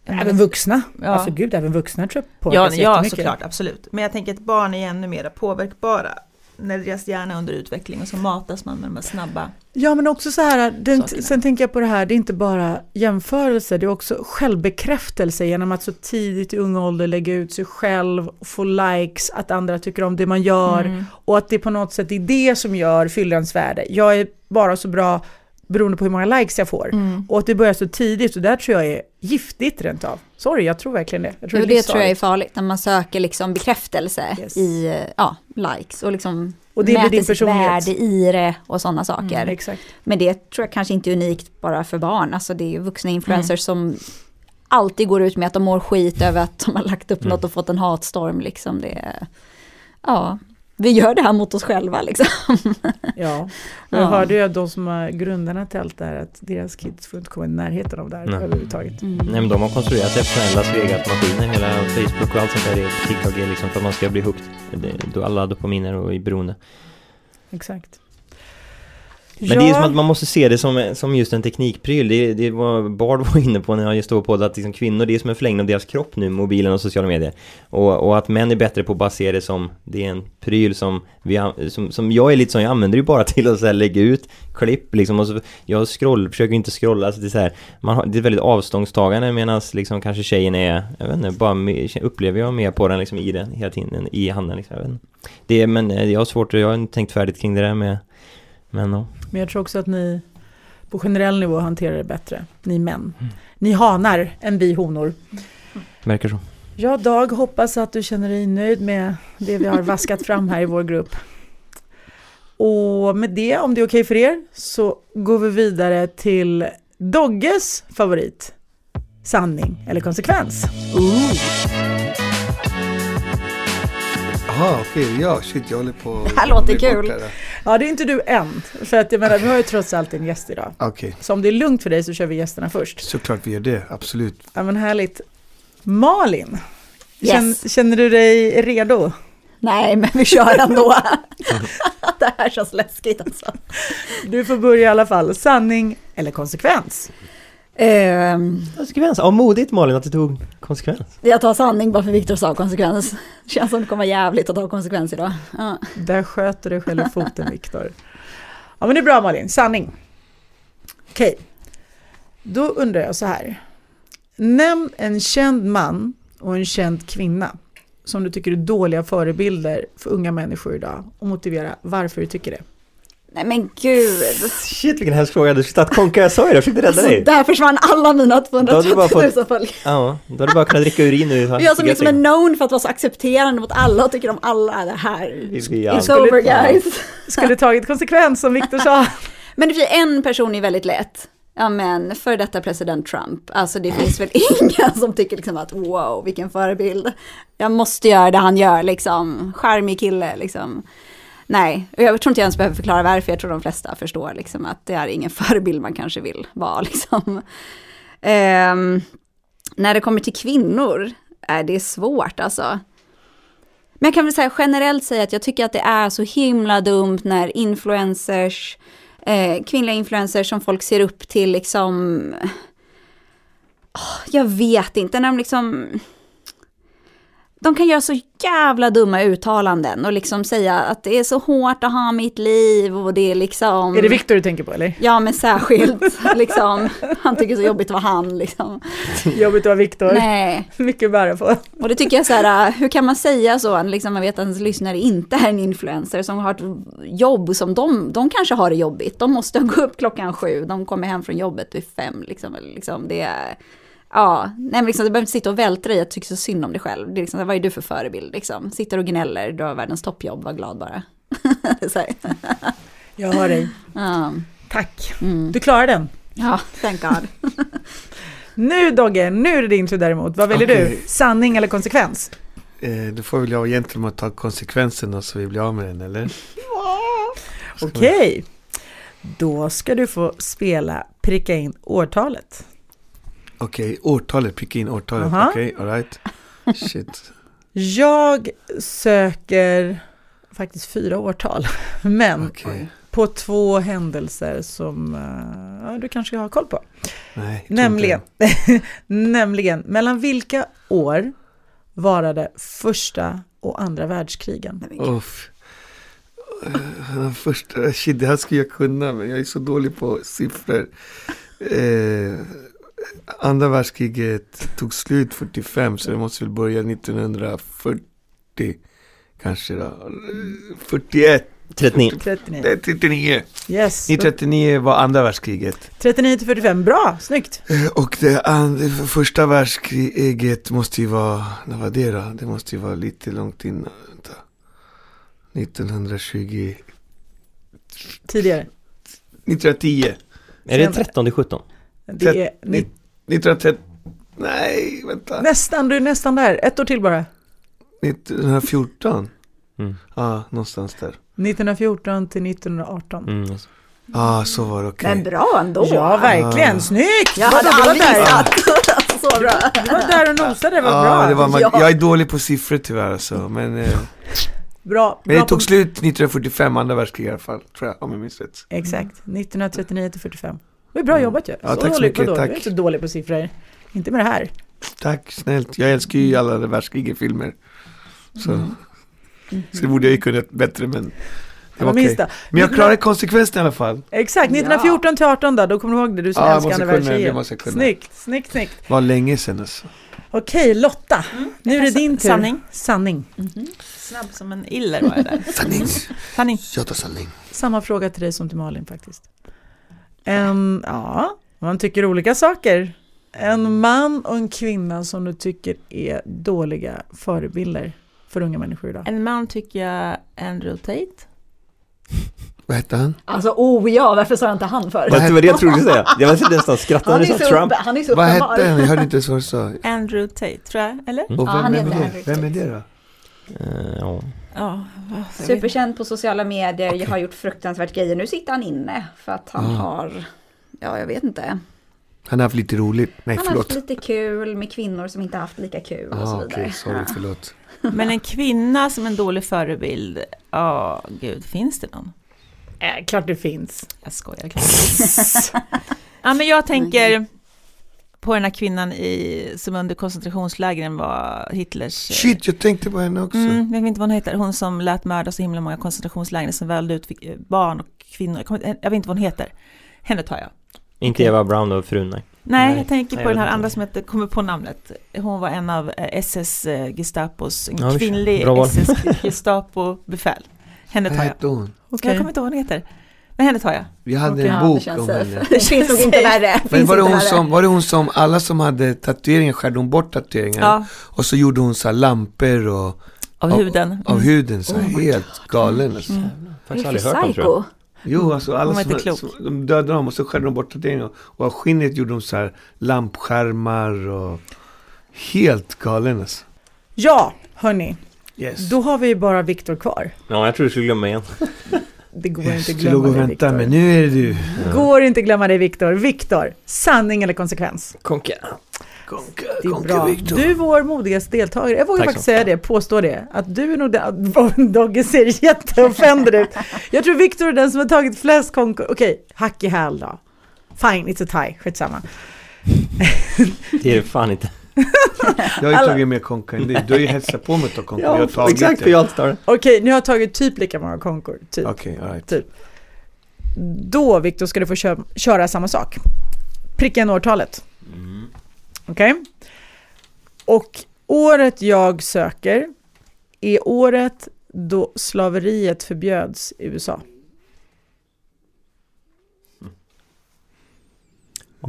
Även vuxna, Ja. alltså gud, även vuxna tror jag Ja, påverkas ja jättemycket. såklart, absolut. Men jag tänker att barn är ännu mer påverkbara när deras hjärna är under utveckling och så matas man med de här snabba. Ja men också så här, Sakerna. sen tänker jag på det här, det är inte bara jämförelse, det är också självbekräftelse genom att så tidigt i ung ålder lägga ut sig själv, få likes, att andra tycker om det man gör Mm. och att det på något sätt är det som gör fyllans värde. Jag är bara så bra beroende på hur många likes jag får. Mm. Och att det börjar så tidigt och där tror jag är giftigt rent av. Sorry, jag tror verkligen det. Jag tror Det, det, det tror jag är farligt, när man söker liksom bekräftelse Yes. i ja, likes och liksom Och det mäter din sitt värde i det och sådana saker. Mm. Men det tror jag kanske inte är unikt bara för barn, alltså det är ju vuxna influencers Mm. som alltid går ut med att de mår skit över att de har lagt upp Mm. något och fått en hatstorm liksom. Det ja, vi gör det här mot oss själva liksom. Ja, och Ja. jag hörde ju att de som har grundarna till allt det här, att deras kids får inte komma i närheten av det här Nej. överhuvudtaget. Mm. Nej men de har konstruerat professionella Svegat-maskiner, hela Facebook och allt sånt där, är TikTok är liksom för att man ska bli hooked. Alla dopaminer och är beroende. Exakt. Men det är som att man måste se det som, som just en teknikpryl. Det, det var Bard var inne på när jag just stod på att liksom kvinnor, det är som en förlängning av deras kropp nu, mobilen och sociala medier. Och, och att män är bättre på att bara se det som, det är en pryl som vi, som, som jag är lite som, jag använder det ju bara till att så här, lägga ut klipp liksom. Och så, jag scroll, försöker inte scrolla, alltså det är så här, man har, det är väldigt avståndstagande medan liksom kanske tjejen är, jag vet inte, bara upplever jag mer på den liksom i den hela tiden, i handen liksom. Jag vet inte. Det men eh, jag har svårt, jag har inte tänkt färdigt kring det där med, men ja. Men jag tror också att ni på generell nivå hanterar det bättre, ni män. Mm. Ni hanar än vi honor. Verkar så. Ja, Dag, hoppas att du känner dig nöjd med det vi har vaskat fram här i vår grupp. Och med det, om det är okej för er, så går vi vidare till Dogges favorit. Sanning eller konsekvens. Jaha, okej, ja, shit, jag håller på... Det här låter kul. här. Ja, det är inte du än. För att jag menar, vi har ju trots allt en gäst idag. Okej, Så om det är lugnt för dig så kör vi gästerna först. såklart vi gör det, absolut. Ja, men härligt. Malin, Yes. känner, känner du dig redo? Nej, men vi kör ändå. det här känns läskigt alltså. Du får börja i alla fall. Sanning eller konsekvens? Ehm, Konsekvens, ja modigt Malin att du tog konsekvens. jag tar sanning bara för Viktor sa konsekvens. Känns som det kommer vara jävligt att ta konsekvens idag. Ja. Där sköter du själv foten, Viktor. Ja, men det är bra Malin. Sanning. Okej. Då undrar jag så här. Nämn en känd man och en känd kvinna som du tycker är dåliga förebilder för unga människor idag och motivera varför du tycker det. Nej men gud. Shit vilken hemsk fråga, du skulle tagit konka, jag sa ju det, jag försökte rädda Alltså, dig. där försvann alla mina Då hade du bara 230 000 fått- följare. Ja, då hade du bara kunnat dricka urin nu. Jag som liksom är known för att vara så accepterande mot alla och tycker om alla det här. It's over guys. Skulle tagit konsekvens som Viktor sa. Men det finns en person är väldigt lätt. Ja men, för detta president Trump. Alltså det finns väl ingen som tycker liksom att wow, vilken förebild. Jag måste göra det han gör liksom. Charmig kille liksom. Nej, och jag tror inte jag ens behöver förklara varför. Jag tror de flesta förstår liksom att det är ingen förebild man kanske vill vara. Liksom. Um, när det kommer till kvinnor är det svårt alltså. Men jag kan väl säga generellt säga att jag tycker att det är så himla dumt när influencers, eh, kvinnliga influencers som folk ser upp till liksom, oh, jag vet inte, när de liksom, de kan göra så jävla dumma uttalanden och liksom säga att det är så hårt att ha mitt liv och det är liksom... Är det Viktor du tänker på eller? Ja, men särskilt liksom, han tycker det är så jobbigt att vara han liksom. Jobbigt att vara Viktor. Nej, Mycket att bära på. och det tycker jag så här, hur kan man säga så, liksom man vet att ens lyssnare inte är en influencer som har ett jobb som de, de kanske har det jobbigt. De måste gå upp klockan sju, de kommer hem från jobbet vid fem liksom. liksom det är, ja, nej men liksom, du behöver inte sitta och vältra i att tycka så synd om dig själv. Det är liksom, vad är du för förebild liksom? Sitter och gnäller, du har världens toppjobb, var glad bara. Jag har dig. Ja, Tack. mm. Du klarar den. ja, thank God. Nu Dogge, nu är det din tur däremot. Vad väljer Okej. du? Sanning eller konsekvens? Eh, då får väl jag egentligen att ta konsekvenserna så vi blir av med den, eller? Okej. Då ska du få spela pricka in årtalet. Okej, årtalet, pricka in årtalet. Aha. Okej, alright. Shit. Jag söker faktiskt fyra årtal, men Okej. på två händelser som eh, ja, du kanske har koll på. Nej, Nämligen, nämligen, mellan vilka år varade första och andra världskrigen? Uff. Eh, Den första, shit, det här skulle jag kunna, men jag är så dålig på siffror. Eh, andra världskriget tog slut 45, så det måste väl börja 1940 kanske då. Eh, 41, 39. 39. nej, 39. Yes. 1939 var andra världskriget. 39 till 45, bra, snyggt. Och det and, första världskriget måste ju vara, när var det då? Det måste ju vara lite långt innan. Vänta. 1920, Tidigare. 1910, Är det 13 till 17? Det är ni, 1930, nej vänta, nästan, du är nästan där. Ett år till bara. 1914. Mm. Ja, någonstans där. 1914 till 1918. Mm. alltså. Ja, så var det, okej. Men bra ändå. Ja, verkligen. Ah. Snyggt! Jag hade aldrig där. gissat. så bra. Du var där och nosade, det var Ja, bra. det var, man, Ja. jag är dålig på siffror tyvärr alltså, men, eh, Bra. men bra det tog på- slut 1945, andra världskriget i alla fall, tror jag, om jag minns rätt. Exakt, 1939 till 45. Det var bra jobbat ju. Ja, tack så mycket, vadå? tack. Du är inte dålig på siffror. Inte med det här. Tack, snällt. Jag älskar ju alla världskriget-filmer. Så, Mm. så det borde jag ju kunnat bättre, men det var okej. minsta. Men jag klarade konsekvensen i alla fall. Exakt, 1914 till 18 då, då kommer du ihåg det, du som Ja, jag älskar andra världskriget. jag. Snyggt, snyggt, snyggt. Det var länge sedan alltså. Okej, Lotta. Nu är det din tur. Sanning. Sanning. Mhm. Snabb som en iller var jag där. Sanning. Sanning. Jag tar sanning. Samma fråga till dig som till Malin faktiskt. En, ja, man tycker olika saker. En man och en kvinna som du tycker är dåliga förebilder för unga människor idag. En man tycker jag Andrew Tate. Vad hette han? Alltså, oh ja, varför sa jag inte han för? Det var det jag trodde säga. Jag var nästan skrattande som Trump. han är så Vad uppenbar. hette han? Jag hörde inte ens vad du sa. Andrew Tate, tror jag. Eller? Och Ja, vem, han vem, är det? vem är det då? Eh, ja. Ja. Superkänd på sociala medier, jag har gjort fruktansvärt grejer. Nu sitter han inne för att han Ah. har, ja jag vet inte. Han har haft lite roligt. Nej, Han har haft förlåt. lite kul med kvinnor som inte haft lika kul och så Ah, vidare. okej, sorry, förlåt. Men en kvinna som en dålig förebild, ja gud, finns det någon? Äh, klart det finns. Jag skojar. ja men jag tänker på den här kvinnan i, som under koncentrationslägren var Hitlers... eh, Shit, jag tänkte på henne också. Mm, jag vet inte vad hon heter, hon som lät mörda så himla många koncentrationsläger som välde ut eh, barn och kvinnor. Jag, vet inte vad hon heter. Henne tar jag. Inte Eva Brown och frun, nej. Nej, Nej. jag tänker Nej, på jag den här andra som heter, kommer på namnet. Hon var en av SS eh, Gestapos, en Ja, kvinnlig. SS Gestapo-befäl. Henne tar jag. hette hon? Så jag kommer inte ihåg vad hon heter. Men henne tar jag. Vi hade Okej. en Ja, bok känns om henne. Det finns nog inte värre. Men var det, hon som, var det hon som, alla som hade tatueringar skärde hon bort tatueringar? Ja, Och så gjorde hon så här lampor och, av Av- huden. av Mm. huden, så här, helt galen alltså. Mm. Faktiskt Det är aldrig hört om tror jag. psycho. Jo, alltså alla som, som, de dödade dem och så skärde de bort tatueringar. Och av skinnet gjorde de så här lampskärmar och helt galen alltså. Ja, hörni. Yes. Då har vi bara Viktor kvar. Ja, jag tror du skulle glömma igen. Det går inte att glömma dig, vänta, Viktor. men nu är det du. Går inte att glömma dig, Viktor. Viktor, sanning eller konsekvens? Konka. Konka, Det är konka bra. Victor. Du är vår modigaste deltagare. Jag vågar Tack faktiskt så. säga det, påstå det. Att du är nog den... Dogge ser jätteoffended ut. Jag tror Viktor är den som har tagit flest konkor. Okej, hack i häl då. Fine, it's a tie. Skitsamma. Det är det fan inte. Jag har ju tagit mer konka än dig. Du har ju hetsat på mig att ta konka. Ja, jag har tagit Exakt, det. för jag tar det. Okej, nu har jag tagit typ lika många konkor. Typ. Okej, alright. Typ. Då, Viktor, ska du få kö- köra samma sak. Pricka in årtalet. Okej? Och året jag söker är året då slaveriet förbjöds i USA.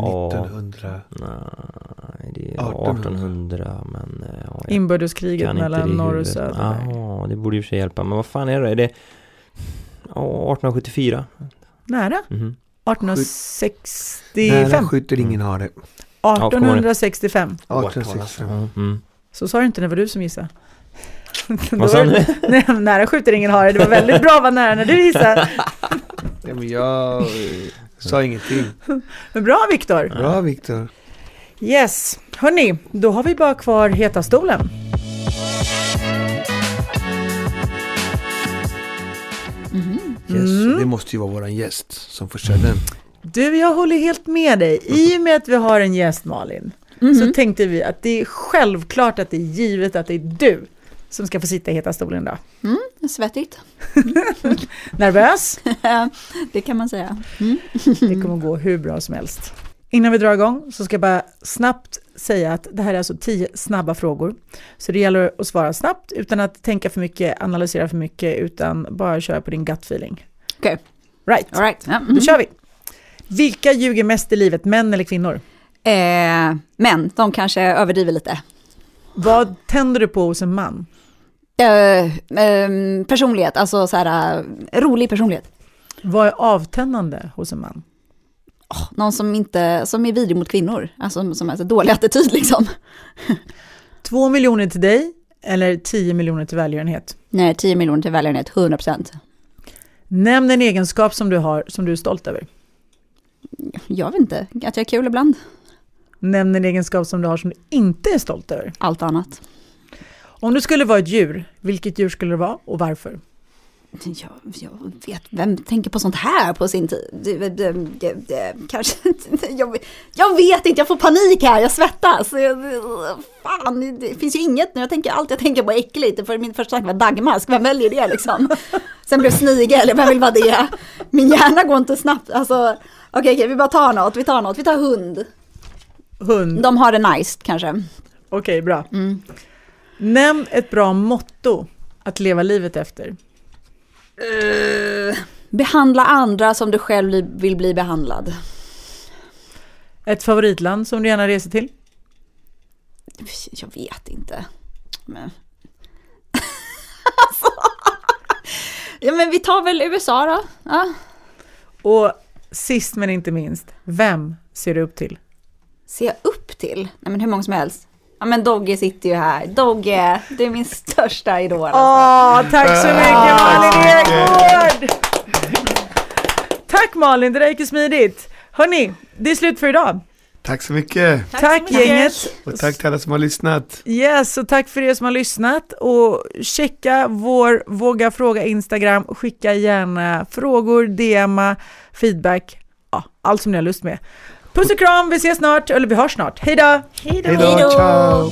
1900. Nej, det är 1800. 1800 men... eh, Ja, Inbördeskriget det mellan norr och söder. Ja, det borde och för sig hjälpa. Men vad fan är det? Är det... Ja, 1874. Nära. Mhm. 1865. Nära skjuter ingen har det. 1865. 1865. Ja, mm. Så sa du inte, det var du som gissade. Då Vad sa det- du? Nej, nära skjuter ingen hare. Det var väldigt bra vad nära när du gissade. Ja, men jag sa ingenting. Men bra Viktor. Bra Viktor. Yes. Hörni, då har vi bara kvar heta stolen. Yes, Mm. det måste ju vara våran gäst som får köra den. Du, jag håller helt med dig. I och med att vi har en gäst Malin, så tänkte vi att det är självklart att det är givet att det är du som ska få sitta i heta stolen då. Svettigt. Nervös? det kan man säga. Det kommer gå hur bra som helst. Innan vi drar igång så ska jag bara snabbt säga att det här är alltså tio snabba frågor. Så det gäller att svara snabbt utan att tänka för mycket, analysera för mycket, utan bara köra på din gut feeling. Okej. Right, All right. Ja, då mhm. kör vi. Vilka ljuger mest i livet, män eller kvinnor? eh, men de kanske överdriver lite. Vad tänder du på hos en man? Eh, ehm, personlighet, alltså så här, eh, rolig personlighet. Vad är avtändande hos en man? Åh, någon som inte, som är vidrig mot kvinnor, alltså som har så dålig attityd liksom. Två miljoner till dig eller tio miljoner till välgörenhet? Nej, 10 miljoner till välgörenhet, 100 procent. Nämn en egenskap som du har som du är stolt över. Jag vet inte, att jag är kul ibland. Nämn en egenskap som du har som du inte är stolt över. Allt annat. Om du skulle vara ett djur, vilket djur skulle det vara och varför? Jag, jag vet, vem tänker på sånt här på sin tid? Det, det, det, kanske jag, jag vet inte, jag får panik här, jag svettas. Fan, det finns ju inget nu, jag tänker allt jag tänker på är äckligt. För min första tanke var dagmask, vem väljer det liksom? Sen blev snigel, vem vill vara det? Min hjärna går inte snabbt, alltså. Okej, okej, vi bara tar något, vi tar något, vi tar hund. Hund. De har det nice kanske. Okej, bra. Mm. Nämn ett bra motto att leva livet efter. Eh, behandla andra som du själv vill bli behandlad. Ett favoritland som du gärna reser till. Jag vet inte. Men... alltså. Ja men vi tar väl USA då. Ja. Och sist men inte minst, vem ser du upp till? Ser jag upp till? Nej men hur många som helst. Ja men Dogge sitter ju här. Dogge, det är min största idol. Alltså. Åh, tack så mycket Malin Ekgård! Tack Malin, det där gick ju smidigt. Hörni, det är slut för idag. Tack så mycket. Tack, gänget. Och tack till alla som har lyssnat. Yes, och tack för er som har lyssnat. Och checka vår Våga Fråga Instagram. Skicka gärna frågor, DMa, feedback. Ja, allt som ni har lust med. Puss och kram, vi ses snart, eller vi hörs snart. Hej då! Hej då, ciao.